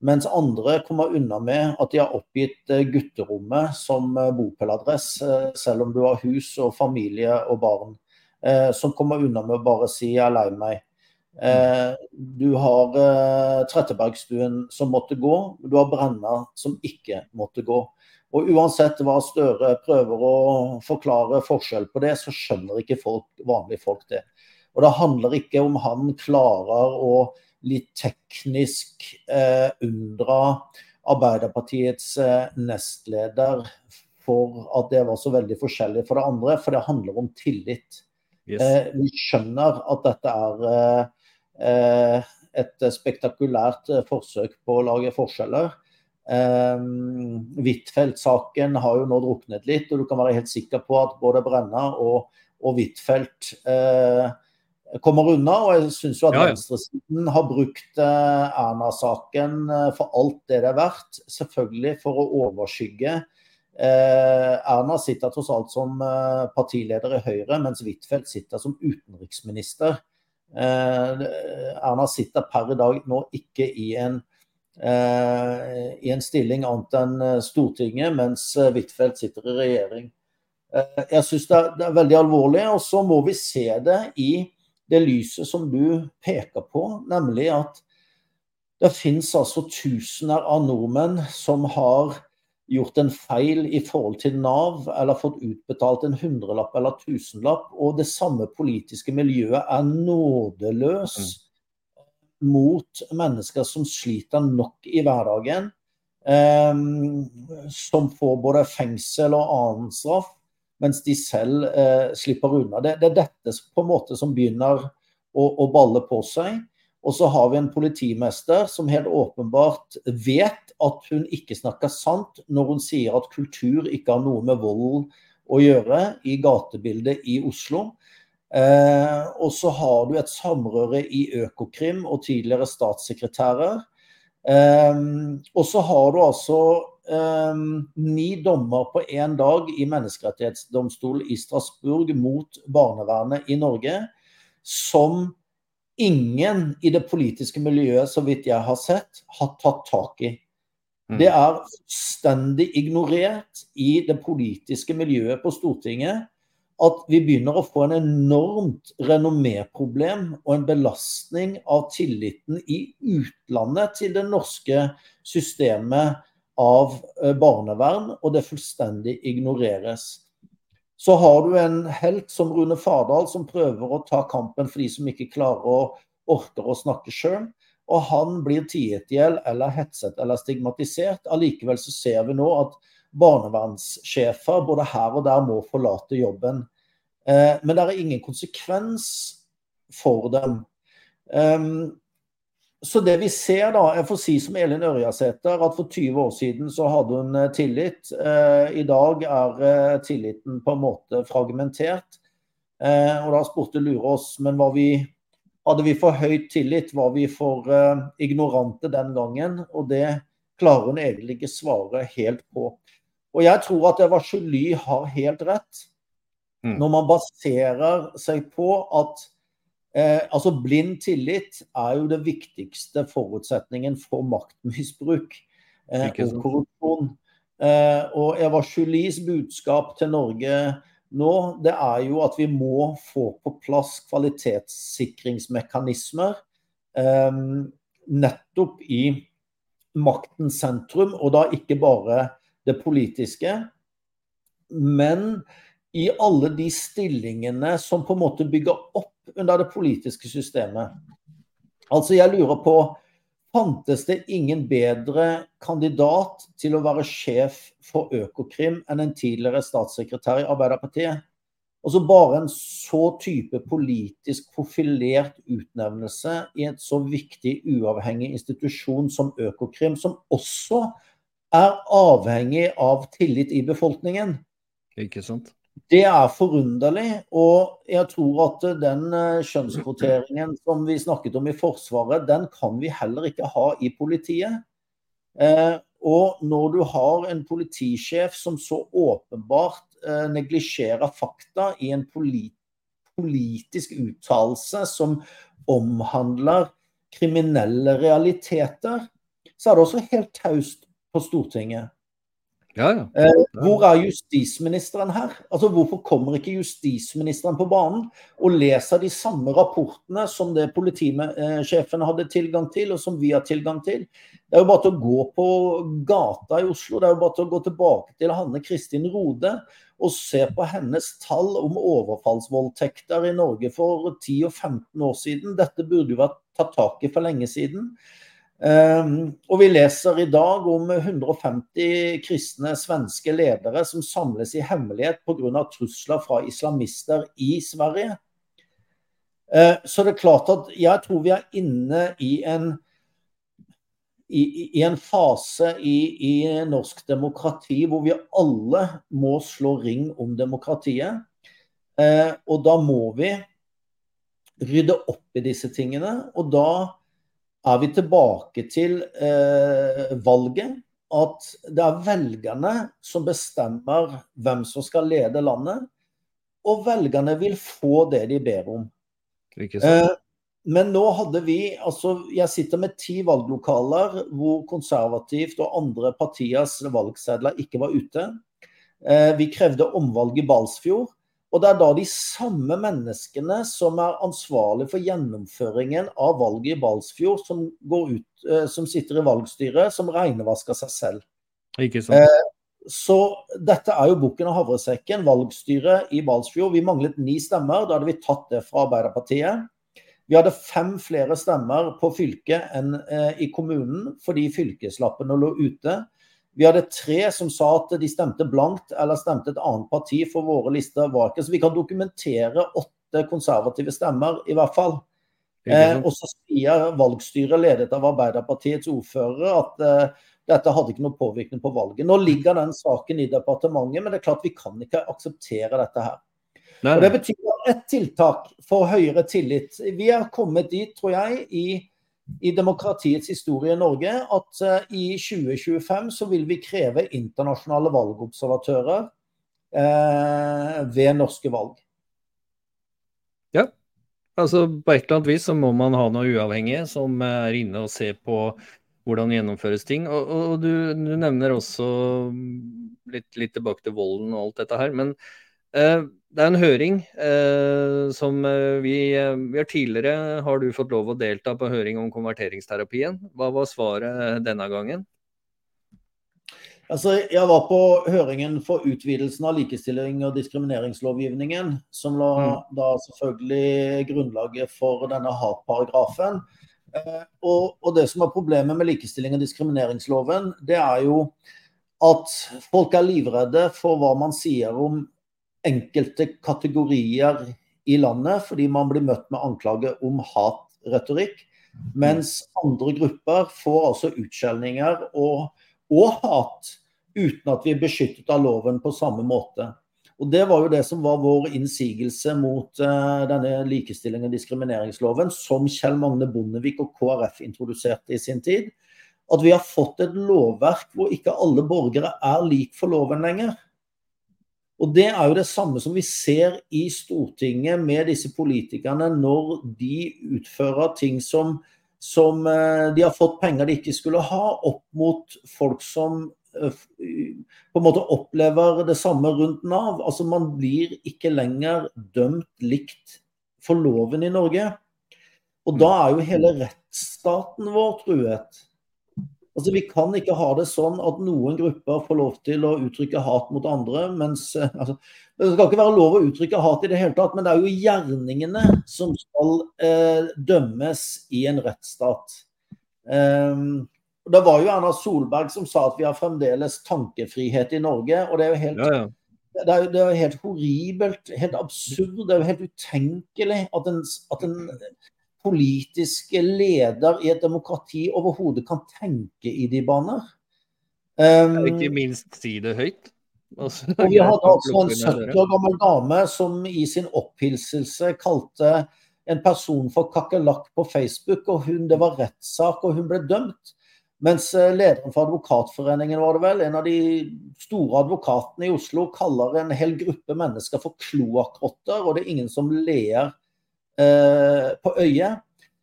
Mens andre kommer unna med at de har oppgitt eh, gutterommet som eh, bopeladress, eh, selv om du har hus og familie og barn. Som kommer unna med å bare si 'jeg er lei meg'. Du har Trettebergstuen som måtte gå, du har Brenna som ikke måtte gå. Og uansett hva Støre prøver å forklare forskjell på det, så skjønner ikke folk, vanlige folk det. Og det handler ikke om han klarer å litt teknisk eh, unndra Arbeiderpartiets eh, nestleder for at det var så veldig forskjellig for det andre, for det handler om tillit. Yes. Eh, vi skjønner at dette er eh, eh, et spektakulært eh, forsøk på å lage forskjeller. Huitfeldt-saken har jo nå druknet litt, og du kan være helt sikker på at både Brenna og, og Huitfeldt eh, kommer unna. Og jeg syns jo at ja, ja. venstresiden har brukt eh, Erna-saken eh, for alt det det er verdt. Selvfølgelig for å overskygge. Eh, Erna sitter tross alt som partileder i Høyre, mens Huitfeldt sitter som utenriksminister. Erna sitter per i dag nå ikke i en, i en stilling annet enn Stortinget, mens Huitfeldt sitter i regjering. Jeg syns det, det, er veldig alvorlig, og så må vi se det i det lyset som du peker på, nemlig at det finnes altså tusener av nordmenn som har gjort en feil i forhold til Nav, eller fått utbetalt en hundrelapp eller tusenlapp, og det samme politiske miljøet er nådeløs mm. mot mennesker som sliter nok i hverdagen, eh, som får både fengsel og annen straff, mens de selv eh, slipper unna. Det, det, er dette på en måte som begynner å, å, balle på seg. Og så har vi en politimester som helt åpenbart vet at hun ikke snakker sant når hun sier at kultur ikke har noe med vold å gjøre i gatebildet i Oslo. Eh, og så har du et samrøre i Økokrim og tidligere statssekretærer. Eh, og så har du altså ni dommer på én dag i menneskerettighetsdomstolen i Strasbourg mot barnevernet i Norge, som ingen i det politiske miljøet, så vidt jeg har sett, har tatt tak i. Mm. Det er fullstendig ignorert i det politiske miljøet på Stortinget at vi begynner å få en enormt renomméproblem og en belastning av tilliten i utlandet til det norske systemet av eh, barnevern, og det fullstendig ignoreres. Så har du en helt som Rune Fardal, som prøver å ta kampen for de som ikke klarer å orker å snakke sjøl. Og han blir tiet i hjel eller hetset eller stigmatisert. Allikevel så ser vi nå at barnevernssjefer både her og der må forlate jobben. Men det er ingen konsekvens for dem. Så det vi ser da, jeg får si som Elin Ørjasæter, at for 20 år siden så hadde hun eh, tillit. Eh, I dag er eh, tilliten på en måte fragmentert. Og da spurte Lurås men var vi, hadde vi for høy tillit, var vi for ignorante den gangen? Og det klarer hun egentlig ikke svare helt på. Og jeg tror at Eva Joly har helt rett mm. når man baserer seg på at Eh, altså Blind tillit er jo det viktigste forutsetningen for maktmisbruk eh, og korrupsjon. Eh, og Eva Julies budskap til Norge nå, det er jo at vi må få på plass kvalitetssikringsmekanismer eh, nettopp i maktens sentrum, og da ikke bare det politiske, men i alle de stillingene som på en måte bygger opp under det politiske systemet. Altså, jeg lurer på Fantes det ingen bedre kandidat til å være sjef for Økokrim enn en tidligere statssekretær i Arbeiderpartiet? Altså Bare en så type politisk profilert utnevnelse i et så viktig uavhengig institusjon som Økokrim, som også er avhengig av tillit i befolkningen. Ikke sant? Det er forunderlig, og jeg tror at den eh, kjønnskvoteringen som vi snakket om i Forsvaret, den kan vi heller ikke ha i politiet. Eh, og når du har en politisjef som så åpenbart eh, neglisjerer fakta i en politisk uttalelse som omhandler kriminelle realiteter, så er det også helt taust på Stortinget. Ja, ja. Eh, hvor er justisministeren her? Altså, Hvorfor kommer ikke justisministeren på banen og leser de samme rapportene som det politisjefen hadde tilgang til, og som vi har tilgang til? Det er jo bare til å gå på gata i Oslo, det er jo bare til å gå tilbake til Hanne Kristin Rode og se på hennes tall om overfallsvoldtekter i Norge for 10 og 15 år siden. Dette burde jo vært tatt tak i for lenge siden. Ehm, og vi leser i dag om 150 kristne svenske ledere som samles i hemmelighet pga. trusler fra islamister i Sverige. Ehm, så det er klart at jeg tror vi er inne i en, i, i en fase i, i, norsk demokrati hvor vi alle må slå ring om demokratiet. Ehm, og da må vi rydde opp i disse tingene. Og da er vi tilbake til eh, valget. At det er velgerne som bestemmer hvem som skal lede landet. Og velgerne vil få det de ber om. Eh, men nå hadde vi altså Jeg sitter med ti valglokaler hvor konservativt og andre partiers valgsedler ikke var ute. Eh, vi krevde omvalg i Balsfjord. Og det er da de samme menneskene som er ansvarlig for gjennomføringen av valget i Balsfjord, som, ut, eh, som sitter i valgstyret, som regnevasker seg selv. Ikke sant. Eh, så dette er jo bukken og havresekken. Valgstyret i Balsfjord. Vi manglet ni stemmer. Da hadde vi tatt det fra Arbeiderpartiet. Vi hadde fem flere stemmer på fylket enn eh, i kommunen fordi fylkeslappene lå ute. Vi hadde tre som sa at de stemte blankt eller stemte et annet parti for våre lister var ikke. Så vi kan dokumentere åtte konservative stemmer, i hvert fall. Eh, og så sier valgstyret, ledet av Arbeiderpartiets ordførere, at eh, dette hadde ikke noe påvirkning på valget. Nå ligger den saken i departementet, men det er klart vi kan ikke akseptere dette her. Nei. Og Det betyr ett tiltak for høyere tillit. Vi er kommet dit, tror jeg, i i demokratiets historie i Norge at uh, i 2025 så vil vi kreve internasjonale valgobservatører uh, ved norske valg. Ja, altså på et eller annet vis så må man ha noe uavhengige som er inne og ser på hvordan gjennomføres ting. Og, og du, du, nevner også litt, litt, tilbake til volden og alt dette her. men uh, det er en høring eh, som eh, vi, eh, vi, har tidligere Har du fått lov å delta på høring om konverteringsterapien? Hva var svaret denne gangen? Altså, jeg var på høringen for utvidelsen av likestilling og diskrimineringslovgivningen, som la mm. da selvfølgelig grunnlaget for denne hatparagrafen. Eh, og, og, det som er problemet med likestilling og diskrimineringsloven, det er jo at folk er livredde for hva man sier om enkelte kategorier i landet fordi man blir møtt med anklager om hatretorikk. Mens andre grupper får altså utskjelninger og, og, hat uten at vi er beskyttet av loven på samme måte. Og Det var jo det som var vår innsigelse mot uh, denne likestillingen og diskrimineringsloven, som Kjell Magne Bondevik og KrF introduserte i sin tid. At vi har fått et lovverk hvor ikke alle borgere er lik for loven lenger. Og Det er jo det samme som vi ser i Stortinget med disse politikerne når de utfører ting som, som eh, de har fått penger de ikke skulle ha, opp mot folk som eh, på en måte opplever det samme rundt Nav. Altså Man blir ikke lenger dømt likt for loven i Norge. Og da er jo hele rettsstaten vår truet. Altså, Vi kan ikke ha det sånn at noen grupper får lov til å uttrykke hat mot andre. mens eh, altså, Det skal ikke være lov å uttrykke hat i det hele tatt, men det er jo gjerningene som skal eh, dømmes i en rettsstat. Um, det var jo Erna Solberg som sa at vi har fremdeles tankefrihet i Norge. og Det er jo helt, ja, ja. Det er, det er helt horribelt, helt absurd, det er jo helt utenkelig at en, at en politiske leder i et demokrati overhodet kan tenke i de baner. Um, ikke minst si det høyt. Altså, og vi hadde altså en 70 år gammel dame som i sin opphilselse kalte en person for kakerlakk på Facebook, og hun, det var rettssak, og hun ble dømt. Mens eh, lederen for Advokatforeningen, var det vel, en av de store advokatene i Oslo, kaller en hel gruppe mennesker for kloakkrotter, og det er ingen som ler på øyet.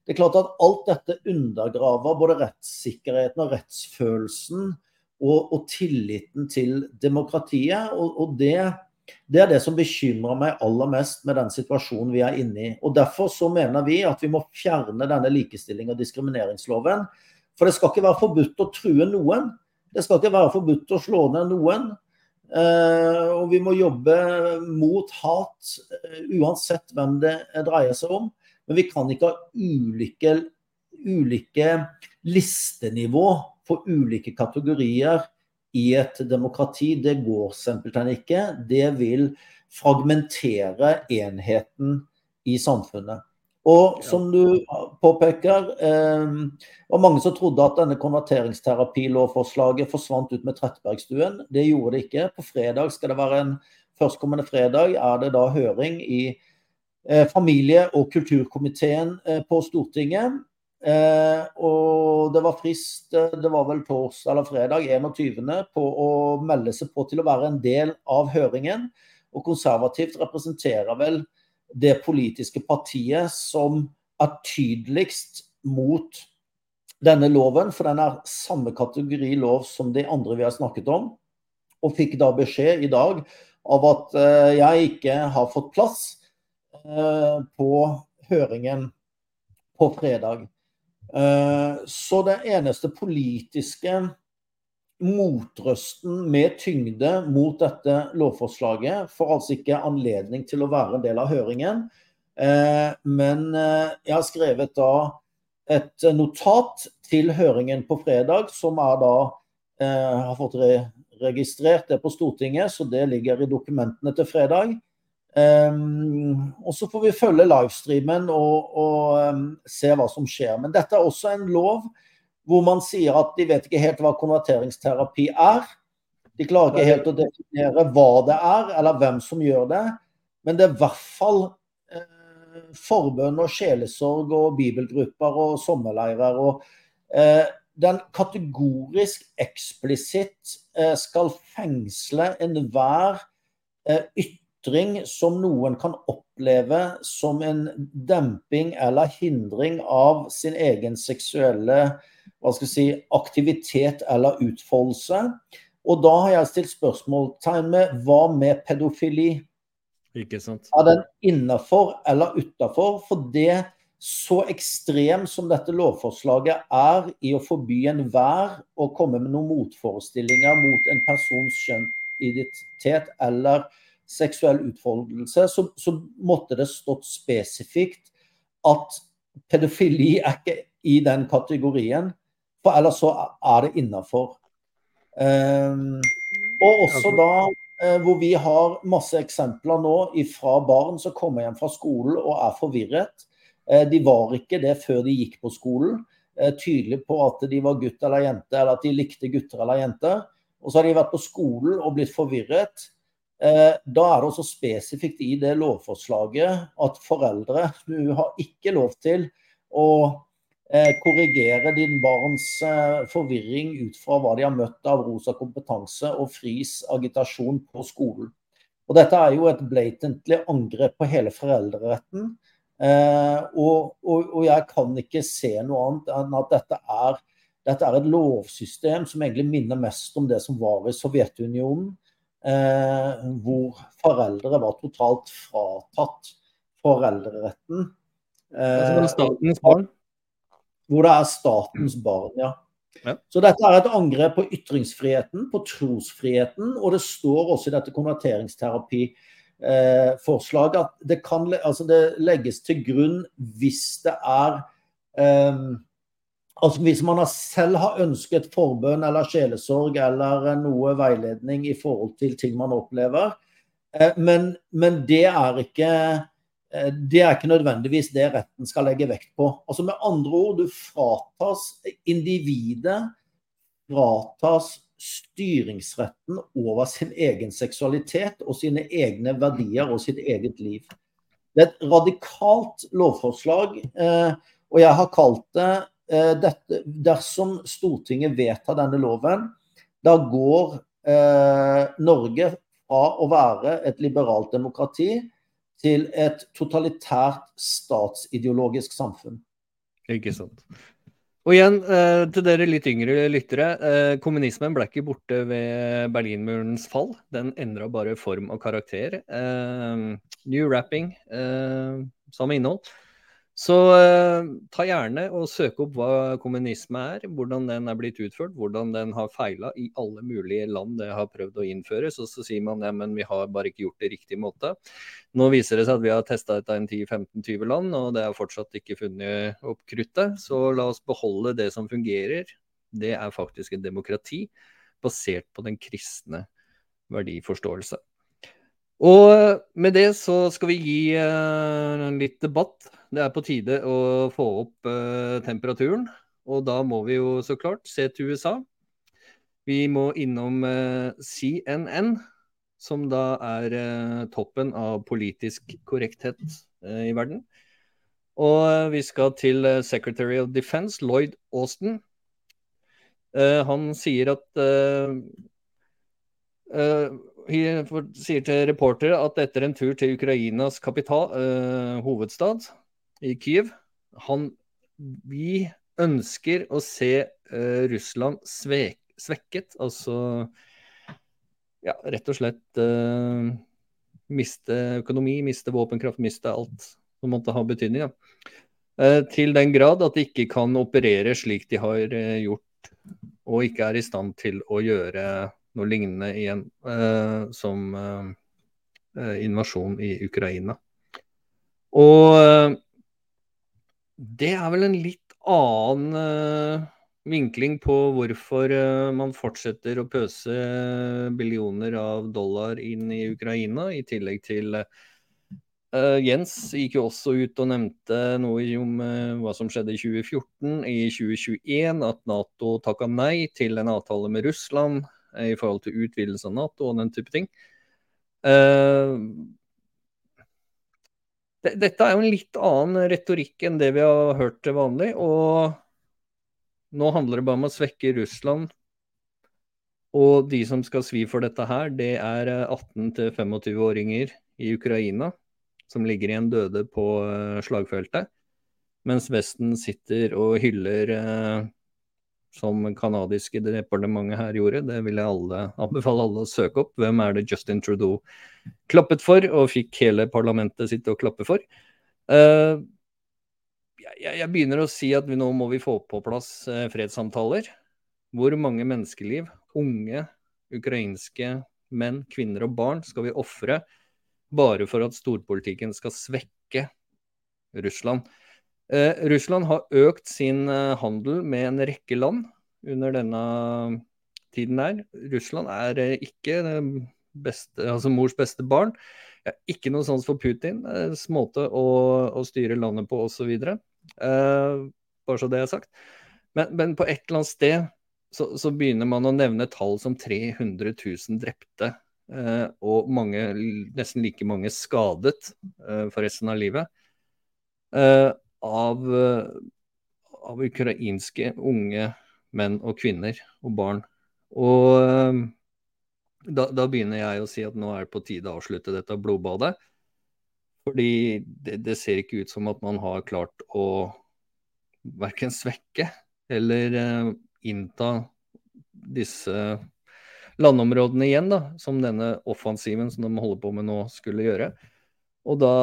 Det er klart at alt dette undergraver både rettssikkerheten og rettsfølelsen og, og tilliten til demokratiet. Og, og det, det, er det som bekymrer meg aller mest med den situasjonen vi er inne i. Og Derfor så mener vi at vi må fjerne denne likestilling- og diskrimineringsloven. For det skal ikke være forbudt å true noen. Det skal ikke være forbudt å slå ned noen. Uh, og vi må jobbe mot hat uh, uansett hvem det dreier seg om. Men vi kan ikke ha ulike, ulike listenivå for ulike kategorier i et demokrati. Det går simpelthen ikke. Det vil fragmentere enheten i samfunnet. Og som du påpeker, eh, var mange som trodde at denne konverteringsterapilovforslaget forsvant ut med Trettebergstuen. Det gjorde det ikke. På fredag skal det være en Førstkommende fredag er det da høring i eh, familie- og kulturkomiteen eh, på Stortinget. Eh, og det var frist, eh, det var vel torsdag eller fredag 21. på å melde seg på til å være en del av høringen. Og konservativt representerer vel det politiske partiet som er tydeligst mot denne loven, for den er samme kategori lov som de andre vi har snakket om. Og fikk da beskjed i dag av at uh, jeg ikke har fått plass uh, på høringen på fredag. Uh, så det eneste politiske motrøsten med tyngde mot dette lovforslaget får altså ikke anledning til å være en del av høringen. Eh, men eh, jeg har skrevet da et notat til høringen på fredag, som er da jeg har fått registrert det på Stortinget, så det ligger i dokumentene til fredag. og så får vi følge livestreamen og, og se hva som skjer. Men dette er også en lov hvor man sier at de vet ikke helt hva konverteringsterapi er. De klarer ikke helt å definere hva det er, eller hvem som gjør det. Men det er i hvert fall eh, forbønn og sjelesorg og bibelgrupper og sommerleirer. og eh, den kategorisk eksplisitt eh, skal fengsle enhver eh, ytring som noen kan oppleve som en demping eller hindring av sin egen seksuelle hva skal jeg si, aktivitet eller utfoldelse. Og da har jeg stilt spørsmålstegn med hva med pedofili? Ikke sant. Er den innafor eller utafor? For det så ekstrem som dette lovforslaget er i å forby enhver å komme med noen motforestillinger mot en persons kjønnsidentitet eller seksuell utfoldelse, så, så, måtte det stått spesifikt at pedofili er ikke i den kategorien. For ellers så er det innafor. Um, og også da hvor vi har masse eksempler nå fra barn som kommer hjem fra skolen og er forvirret. De var ikke det før de gikk på skolen. Tydelig på at de var gutt eller jente, eller at de likte gutter eller jenter. Og så har de vært på skolen og blitt forvirret. Da er det også spesifikt i det lovforslaget at foreldre nå har ikke lov til å korrigere din barns forvirring ut fra hva de har møtt av rosa kompetanse og fris agitasjon på skolen. Og dette er jo et blatantly angrep på hele foreldreretten. Og, og, og, jeg kan ikke se noe annet enn at dette er, dette er et lovsystem som egentlig minner mest om det som var i Sovjetunionen. hvor foreldre var totalt fratatt foreldreretten. Altså statens barn? Hvor det er statens barn, ja. ja. Så dette er et angrep på ytringsfriheten, på trosfriheten, og det står også i dette konverteringsterapiforslaget at det, kan, altså det legges til grunn hvis det er eh, Altså Hvis man selv har ønsket forbønn eller sjelesorg eller noe veiledning i forhold til ting man opplever, men, men det er ikke Eh, det er ikke nødvendigvis det retten skal legge vekt på. Altså Med andre ord, du fratas individet fratas styringsretten over sin egen seksualitet og sine egne verdier og sitt eget liv. Det er et radikalt lovforslag, eh, og jeg har kalt det eh, dette Dersom Stortinget vedtar denne loven, da går Norge fra å være et liberalt demokrati til et totalitært statsideologisk samfunn. Ikke sant. Og igjen, eh, til dere litt yngre lyttere. Eh, kommunismen ble ikke borte ved Berlinmurens fall. Den endra bare form og karakter. Eh, new rapping, samme innhold. Så eh, ta gjerne og søk opp hva kommunisme er, hvordan den er blitt utført, hvordan den har feila i alle mulige land det har prøvd å innføres. Og så sier man ja, men vi har bare ikke gjort det riktig måte. Nå viser det seg at vi har testa dette i 10-15-20 land, og det er fortsatt ikke funnet opp kruttet. Så la oss beholde det som fungerer. Det er faktisk et demokrati basert på den kristne verdiforståelse. Og med det så skal vi gi eh, litt debatt. Det er på tide å få opp uh, temperaturen. Og da må vi jo så klart se til USA. Vi må innom uh, CNN, som da er toppen av politisk korrekthet i verden. Og vi skal til Secretary of Defense, Lloyd Austin. han sier at sier til reportere at etter en tur til Ukrainas kapital, eh, hovedstad, i Kyiv han, Vi ønsker å se uh, Russland svek, svekket. Altså ja, rett og slett uh, miste økonomi, miste våpenkraft, miste alt som måtte ha betydning. Ja. til den grad at de ikke kan operere slik de har gjort, og ikke er i stand til å gjøre noe lignende igjen uh, som uh, invasjon i Ukraina. Og uh, det er vel en litt annen vinkling på hvorfor man fortsetter å pøse billioner av dollar inn i Ukraina, i tillegg til Uh, Jens gikk jo også ut og nevnte noe om uh, hva som skjedde i 2014. I 2021 at Nato takka nei til en avtale med Russland i forhold til utvidelse av Nato og den type ting. Dette er jo en litt annen retorikk enn det vi har hørt til vanlig. Og nå handler det bare om å svekke Russland. Og de som skal svi for dette her, det er 18-25-åringer i Ukraina som ligger igjen døde på eh, slagfeltet. Mens Vesten sitter og hyller uh, som kanadiske departementet her gjorde. Det vil jeg alle, anbefale alle å søke opp. Hvem er det Justin Trudeau klappet for, og fikk hele parlamentet sitt å klappe for? Uh, jeg, jeg, begynner å si at vi nå må vi få på plass uh, fredssamtaler. Hvor mange menneskeliv, unge ukrainske menn, kvinner og barn, skal vi ofre bare for at storpolitikken skal svekke Russland? Eh, Russland har økt sin eh, handel med en rekke land under denne tiden her. Russland er eh, ikke beste, altså mors beste barn. Jeg ikke noe sans for Putin, måte å, å, styre landet på osv. Eh, bare så det er sagt. Men, men, på et eller annet sted så, så, begynner man å nevne tall som 300 000 drepte. eh, og mange, nesten like mange skadet eh, for resten av livet. Uh, av, av, ukrainske unge menn og kvinner og barn. Og da, da, begynner jeg å si at nå er det på tide å avslutte dette blodbadet. Fordi det, det ser ikke ut som at man har klart å verken svekke eller uh, innta disse landområdene igjen, da, som denne offensiven som de holder på med nå, skulle gjøre. Og da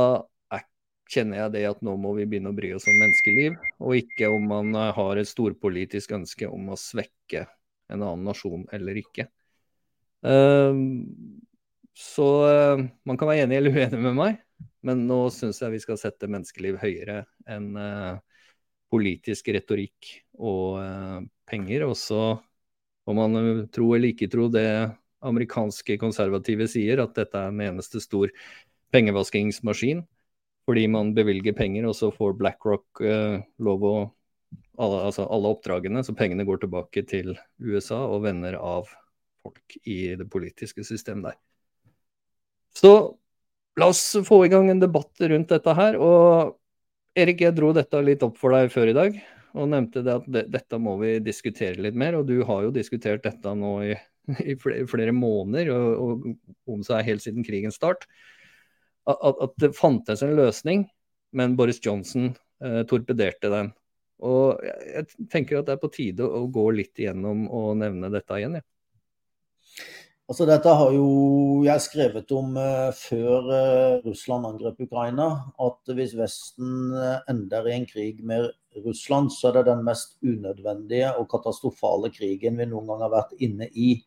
kjenner jeg det at nå må vi begynne å bry oss om menneskeliv, og ikke om man uh, har et storpolitisk ønske om å svekke en annen nasjon eller ikke. Ehm, så eh, man kan være enig eller uenig med meg, men nå syns jeg vi skal sette menneskeliv høyere enn eh, politisk retorikk og eh, penger. Og så om man tro eller ikke tro det amerikanske konservative sier, at dette er en eneste stor pengevaskingsmaskin. Fordi man bevilger penger, og så får BlackRock eh, lov å alle, altså alle oppdragene, så pengene går tilbake til USA og venner av folk i det politiske systemet der. Så la oss få i gang en debatt rundt dette her. Og Erik, jeg dro dette litt opp for deg før i dag og nevnte det at det, dette må vi diskutere litt mer. Og du har jo diskutert dette nå i, i flere, flere, måneder, og, og om seg helt siden krigens start. At, at, det fantes en løsning, men Boris Johnson eh, torpederte den. Og jeg, jeg tenker at det er på tide å gå litt igjennom og nevne dette igjen. Ja. Altså Dette har jo jeg skrevet om eh, før eh, Russland angrep Ukraina. At hvis Vesten uh, ender i en krig med Russland, så er det den mest unødvendige og katastrofale krigen vi noen gang har vært inne i.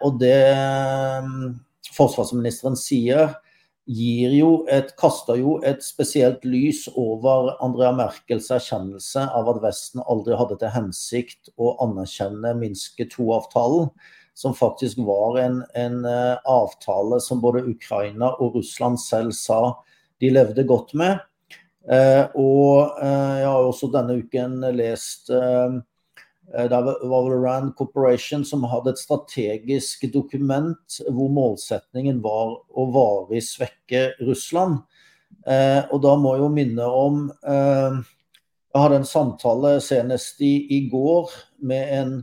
og det um, forsvarsministeren sier, gir jo et, kaster jo et spesielt lys over Andrea Merkels erkjennelse av at Vesten aldri hadde til hensikt å anerkjenne Minske 2-avtalen som faktisk var en, en uh, avtale som både Ukraina og Russland selv sa de levde godt med. Eh, og eh, jeg har også denne uken lest det var det Rand Corporation som hadde et strategisk dokument hvor målsetningen var å varig svekke Russland. og da må jeg jo minne om Jeg hadde en samtale senest i, i går med en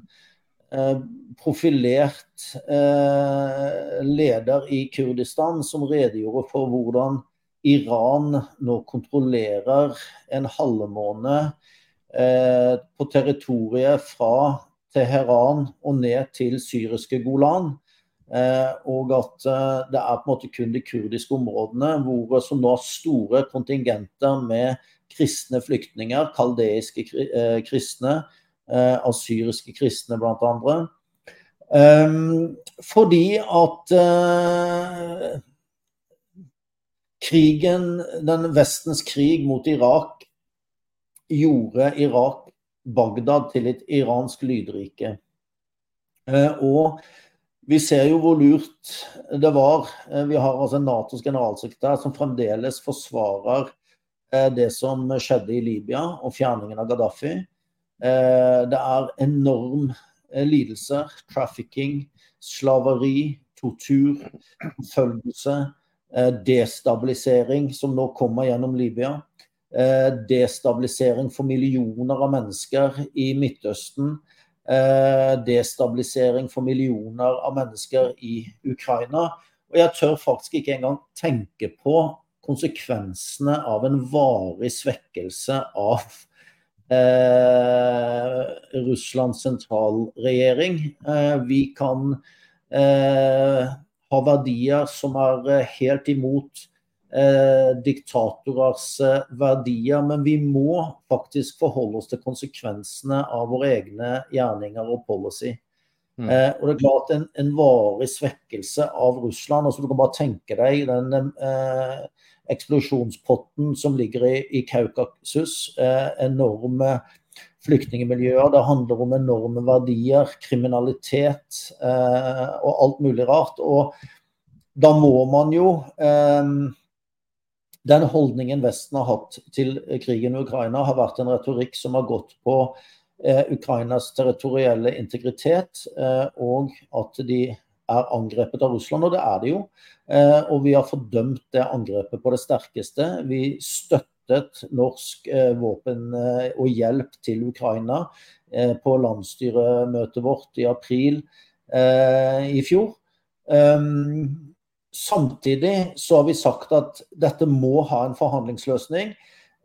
Eh, profilert eh, leder i Kurdistan som redegjorde for hvordan Iran nå kontrollerer en halvmåne eh, på territoriet fra Teheran og ned til syriske Golan. og at det er på en måte kun de kurdiske områdene hvor, som nå har store kontingenter med kristne flyktninger, kaldeiske kristne, Eh, av kristne, andre. Um, fordi at krigen, den Vestens krig mot Irak, gjorde Irak, Bagdad, til et iransk lydrike. Uh, og vi ser jo hvor lurt det var. Vi har altså Natos generalsekretær som fremdeles forsvarer det som skjedde i Libya og fjerningen av Gaddafi. Eh, det er enorm eh, lidelse, trafficking, slaveri, tortur, forfølgelse, eh, destabilisering, som nå kommer gjennom Libya. Destabilisering for millioner av mennesker i Midtøsten. Destabilisering for millioner av mennesker i Ukraina. Og jeg tør faktisk ikke engang tenke på konsekvensene av en varig svekkelse av eh, Russlands sentralregjering. Eh, vi kan eh, ha verdier som er eh, helt imot eh, diktatorers eh, verdier, men vi må faktisk forholde oss til konsekvensene av våre egne gjerninger og policy. Mm. Eh, og det er klart En, en varig svekkelse av Russland altså Du kan bare tenke deg den eksplosjonspotten som ligger i, i Kaukasus. Eh, enorme flyktningmiljøer. Det handler om enorme verdier, kriminalitet eh, og alt mulig rart. Og da må man jo eh, Den holdningen Vesten har hatt til krigen i Ukraina, har vært en retorikk som har gått på eh, Ukrainas territorielle integritet, eh, og at de er angrepet av Russland, og det er de jo. Eh, og vi har fordømt det angrepet på det sterkeste. Vi støttet norsk eh, våpen eh, og hjelp til Ukraina på landsstyremøtet vårt i april i fjor. Samtidig så har vi sagt at dette må ha en forhandlingsløsning.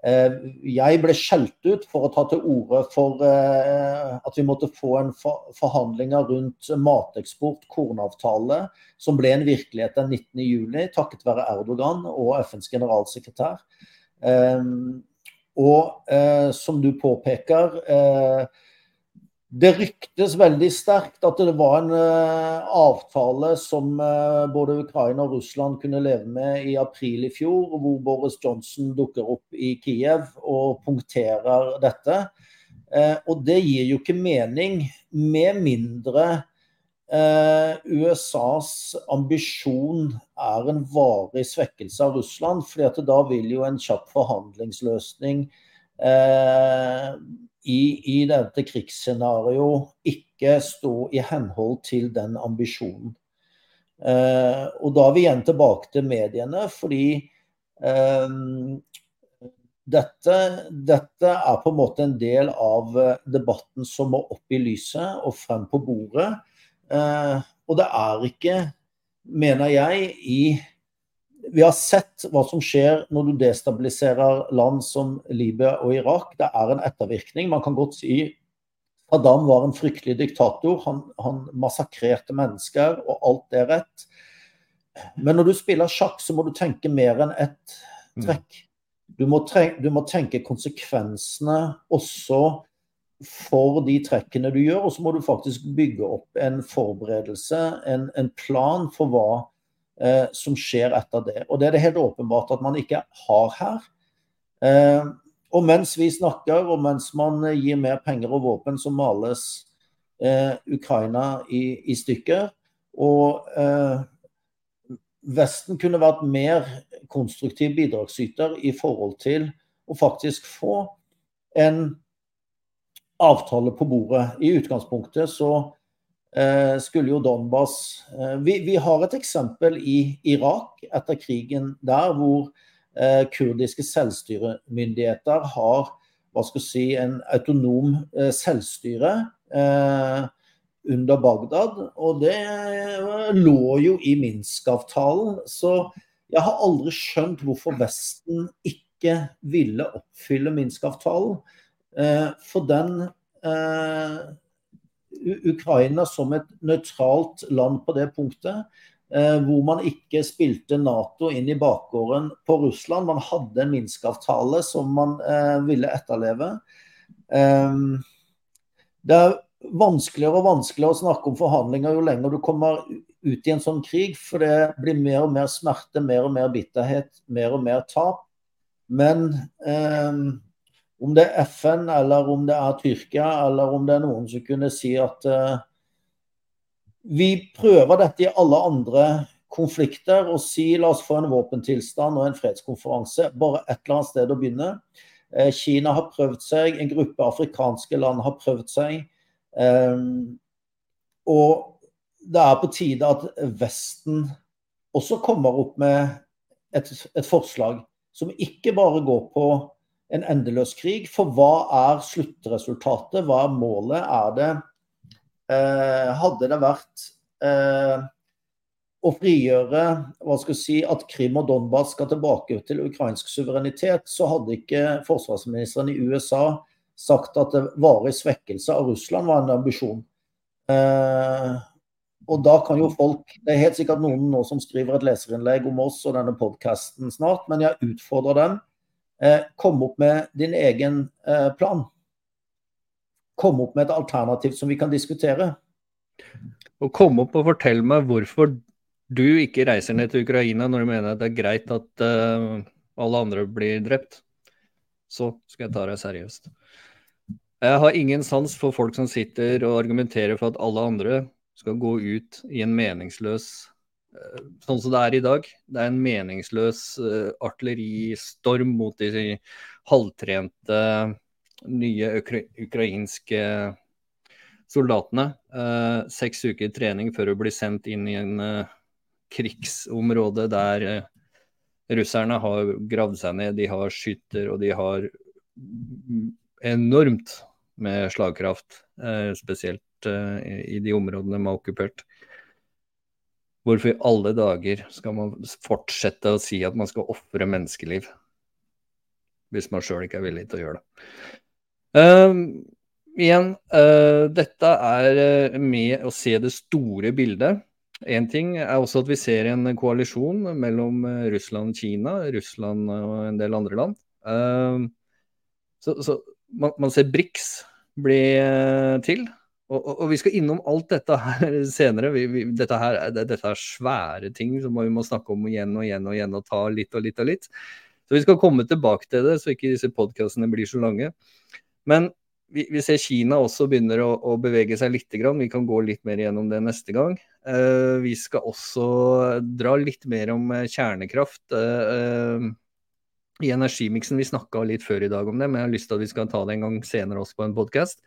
Eh, jeg ble skjelt ut for å ta til orde for eh, at vi måtte få en forhandlinger rundt mateksport, kornavtale, som ble en virkelighet den 19.7 takket være Erdogan og FNs generalsekretær. Eh, og som du påpeker, det ryktes veldig sterkt at det var en uh, avtale som uh, både Ukraina og Russland kunne leve med i april i fjor, hvor Boris Johnson dukker opp i Kiev og punkterer dette. Uh, og det gir jo ikke mening, med mindre USAs ambisjon er en varig svekkelse av Russland. fordi da vil jo en kjapp forhandlingsløsning i, i dette krigsscenarioet ikke stå i henhold til den ambisjonen. Eh, og da er vi igjen tilbake til mediene, fordi eh, dette, dette, er på en måte en del av eh, debatten som må opp i lyset og frem på bordet. Eh, og det er ikke, mener jeg, i vi har sett hva som skjer når du destabiliserer land som Libya og Irak. Det er en ettervirkning. Man kan godt si Saddam var en fryktelig diktator. Han, han massakrerte mennesker, og alt det er rett. Men når du spiller sjakk, så må du tenke mer enn ett trekk. Du må, tenke, du må tenke konsekvensene også for de trekkene du gjør, og så må du faktisk bygge opp en forberedelse, en, en plan for hva eh, som skjer etter det. Og det er det helt åpenbart at man ikke har her. Eh, og mens vi snakker, og mens man gir mer penger og våpen, så males eh, Ukraina i, i, stykker. Og eh, Vesten kunne vært mer konstruktiv bidragsyter i forhold til å faktisk få en avtale på bordet. I utgangspunktet så skulle jo Donbas eh, vi, vi, har et eksempel i Irak etter krigen der hvor eh, kurdiske selvstyremyndigheter har hva skal si, en autonom selvstyre under Bagdad. Og det lå jo i Minsk-avtalen. Så jeg har aldri skjønt hvorfor Vesten ikke ville oppfylle Minsk-avtalen. For den Ukraina som et nøytralt land på det punktet. Eh, hvor man ikke spilte Nato inn i bakgården på Russland. Man hadde en Minsk-avtale som man eh, ville etterleve. Eh, det er vanskeligere og vanskeligere å snakke om forhandlinger jo lenger du kommer ut i en sånn krig. For det blir mer og mer smerte, mer og mer bitterhet, mer og mer tap. Men eh, om det er FN, eller om det er Tyrkia, eller om det er noen som kunne si at uh, vi prøver dette i alle andre konflikter og si la oss få en våpentilstand og en fredskonferanse. Bare et eller annet sted å begynne. Uh, Kina har prøvd seg, en gruppe afrikanske land har prøvd seg. Um, og det er på tide at Vesten også kommer opp med et, et forslag som ikke bare går på en endeløs krig. For hva er sluttresultatet? Hva er målet? Er det eh, Hadde det vært eh, å frigjøre hva skal jeg si, at Krim og Donbas skal tilbake til ukrainsk suverenitet, så hadde ikke forsvarsministeren i USA sagt at varig svekkelse av Russland var en ambisjon. Eh, og da kan jo folk Det er helt sikkert noen nå som skriver et leserinnlegg om oss og denne podkasten snart, men jeg utfordrer dem kom opp med din egen eh, plan. Kom opp med et alternativ som vi kan diskutere. Og kom opp og fortell meg hvorfor du ikke reiser ned til Ukraina når du mener det er greit at uh, alle andre blir drept. Så skal jeg ta deg seriøst. Jeg har ingen sans for folk som sitter og argumenterer for at alle andre skal gå ut i en meningsløs eh, Sånn som det er i dag. Det er en meningsløs uh, artilleristorm mot de halvtrente nye ukra ukrainske soldatene. Uh, seks uker trening før å bli sendt inn i en uh, krigsområde der russerne har gravd seg ned. De har skytter og de har enormt med slagkraft, eh, spesielt eh, i de områdene de har okkupert. Hvorfor i alle dager skal man fortsette å si at man skal ofre menneskeliv? Hvis man sjøl ikke er villig til å gjøre det. Um, igjen, uh, dette er med å se det store bildet. Én ting er også at vi ser en koalisjon mellom Russland og Kina, Russland og en del andre land. Uh, så, så man, man ser BRICS bli uh, til. Og, og, og, vi skal innom alt dette her senere. Vi, vi, dette, her, dette, er svære ting som vi må snakke om igjen og igjen og igjen og ta litt og litt og litt. Så vi skal komme tilbake til det, så ikke disse podkastene blir så lange. Men vi, vi, ser Kina også begynner å, å, bevege seg litt. Grann. Vi kan gå litt mer gjennom det neste gang. Uh, vi skal også dra litt mer om eh, kjernekraft. Uh, uh, i energimiksen. Vi snakka litt før i dag om det, men jeg har lyst til at vi skal ta det en gang senere også på en podkast.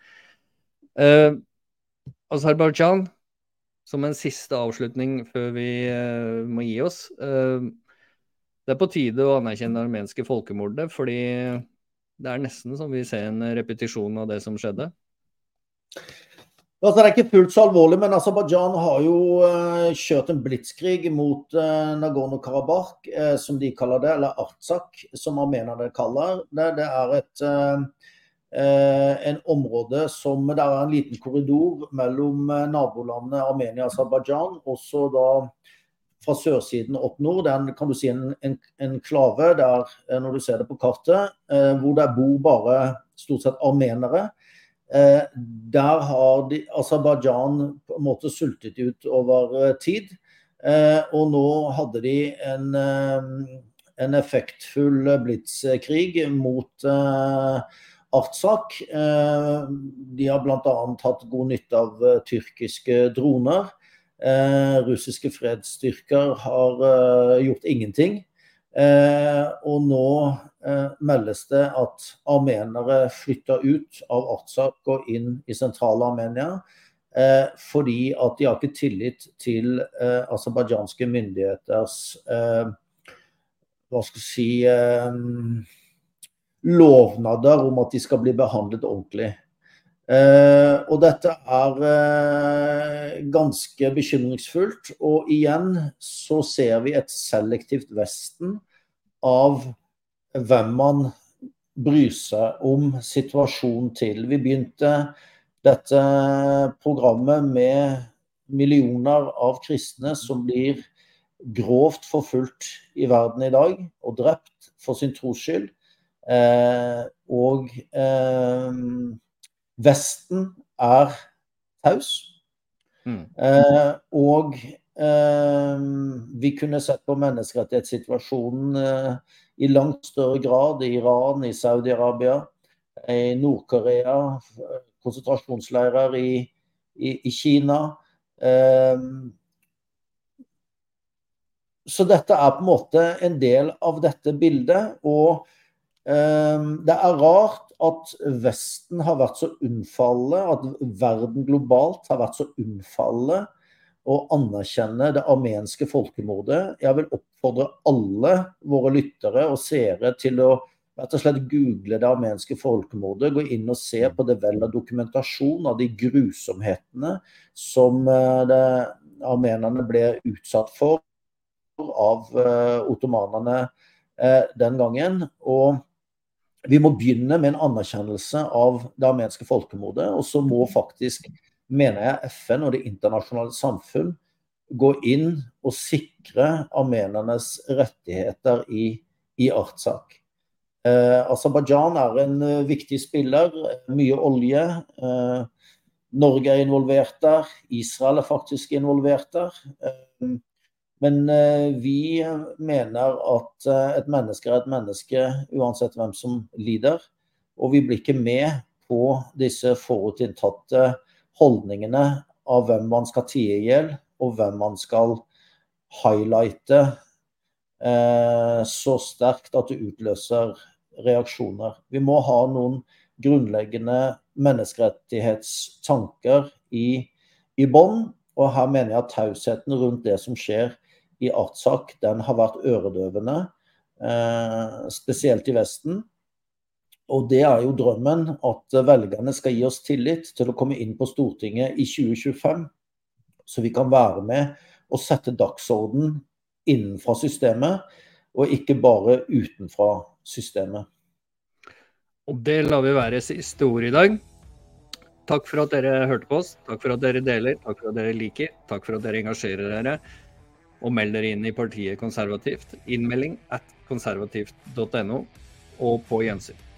Aserbajdsjan, som en siste avslutning før vi uh, må gi oss. Uh, det er på tide å anerkjenne det armenske folkemordet, fordi det er nesten som vi ser en repetisjon av det som skjedde. Altså, det er ikke fullt så alvorlig, men Aserbajdsjan har jo uh, kjørt en blitskrig mot uh, Nagorno-Karabakh, uh, som de kaller det, eller Artsak, som armenerne kaller det. Det er et en område som Det er en liten korridor mellom nabolandet Armenia og Aserbajdsjan, også da fra sørsiden opp nord. Det er en, kan du si en, en, en klave der, når du ser det på kartet, hvor det bor bare stort sett armenere. Eh, der har de Aserbajdsjan på en måte sultet ut over eh, tid. Eh, og nå hadde de en, en effektfull blitskrig mot Artsak. De har bl.a. hatt god nytte av tyrkiske droner. Russiske fredsstyrker har gjort ingenting. Eh, og nå eh, meldes det at armenere flytter ut av Artsak og inn i sentrale Armenia. Eh, fordi at de har ikke tillit til eh, aserbajdsjanske myndigheters eh, hva skal jeg si eh, lovnader om at de skal bli behandlet ordentlig. Eh, og dette er eh, ganske bekymringsfullt. Og igjen så ser vi et selektivt Vesten av hvem man bryr seg om situasjonen til. Vi begynte dette programmet med millioner av kristne som blir grovt forfulgt i verden i dag og drept for sin tros skyld. Eh, og eh, Vesten er taus. Mm. Eh, og vi kunne sett på menneskerettighetssituasjonen i langt større grad i Iran, i Saudi-Arabia, i Nord-Korea, konsentrasjonsleirer i, i, i Kina. Så dette er på en måte en del av dette bildet. Og det er rart at Vesten har vært så unnfallende, at verden globalt har vært så unnfallende å anerkjenne det armenske folkemordet. Jeg vil oppfordre alle våre lyttere og seere til å rett og slett google det armenske folkemordet. Gå inn og se på det vel av dokumentasjon av de grusomhetene som eh, armenerne ble utsatt for av uh, ottomanerne uh, den gangen. Og vi må begynne med en anerkjennelse av det armenske folkemordet. Og så må faktisk, mener jeg, FN og det internasjonale samfunn gå inn og sikre armenernes rettigheter i, i Artsak. Eh, Aserbajdsjan er en uh, viktig spiller. Mye olje. Eh, Norge er involvert der. Israel er faktisk involvert der. Eh, men eh, vi mener at eh, et menneske er et menneske uansett hvem som lider. Og vi blir ikke med på disse forutinntatte holdningene av hvem man skal tie i hjel, og hvem man skal highlighte eh, så sterkt at det utløser reaksjoner. Vi må ha noen grunnleggende menneskerettighetstanker i, i bånn. Og her mener jeg at tausheten rundt det som skjer i Artsak, den har vært øredøvende. Eh, spesielt i Vesten. Og det er jo drømmen, at velgerne skal gi oss tillit til å komme inn på Stortinget i 2025. Så vi kan være med og sette dagsorden innenfra systemet, og ikke bare utenfra systemet. Og det lar vi være siste ord i dag. Takk for at dere hørte på oss. Takk for at dere deler. Takk for at dere liker. Takk for at dere engasjerer dere. Og meld dere inn i partiet Konservativt. Innmelding at konservativt.no, og på gjensyn.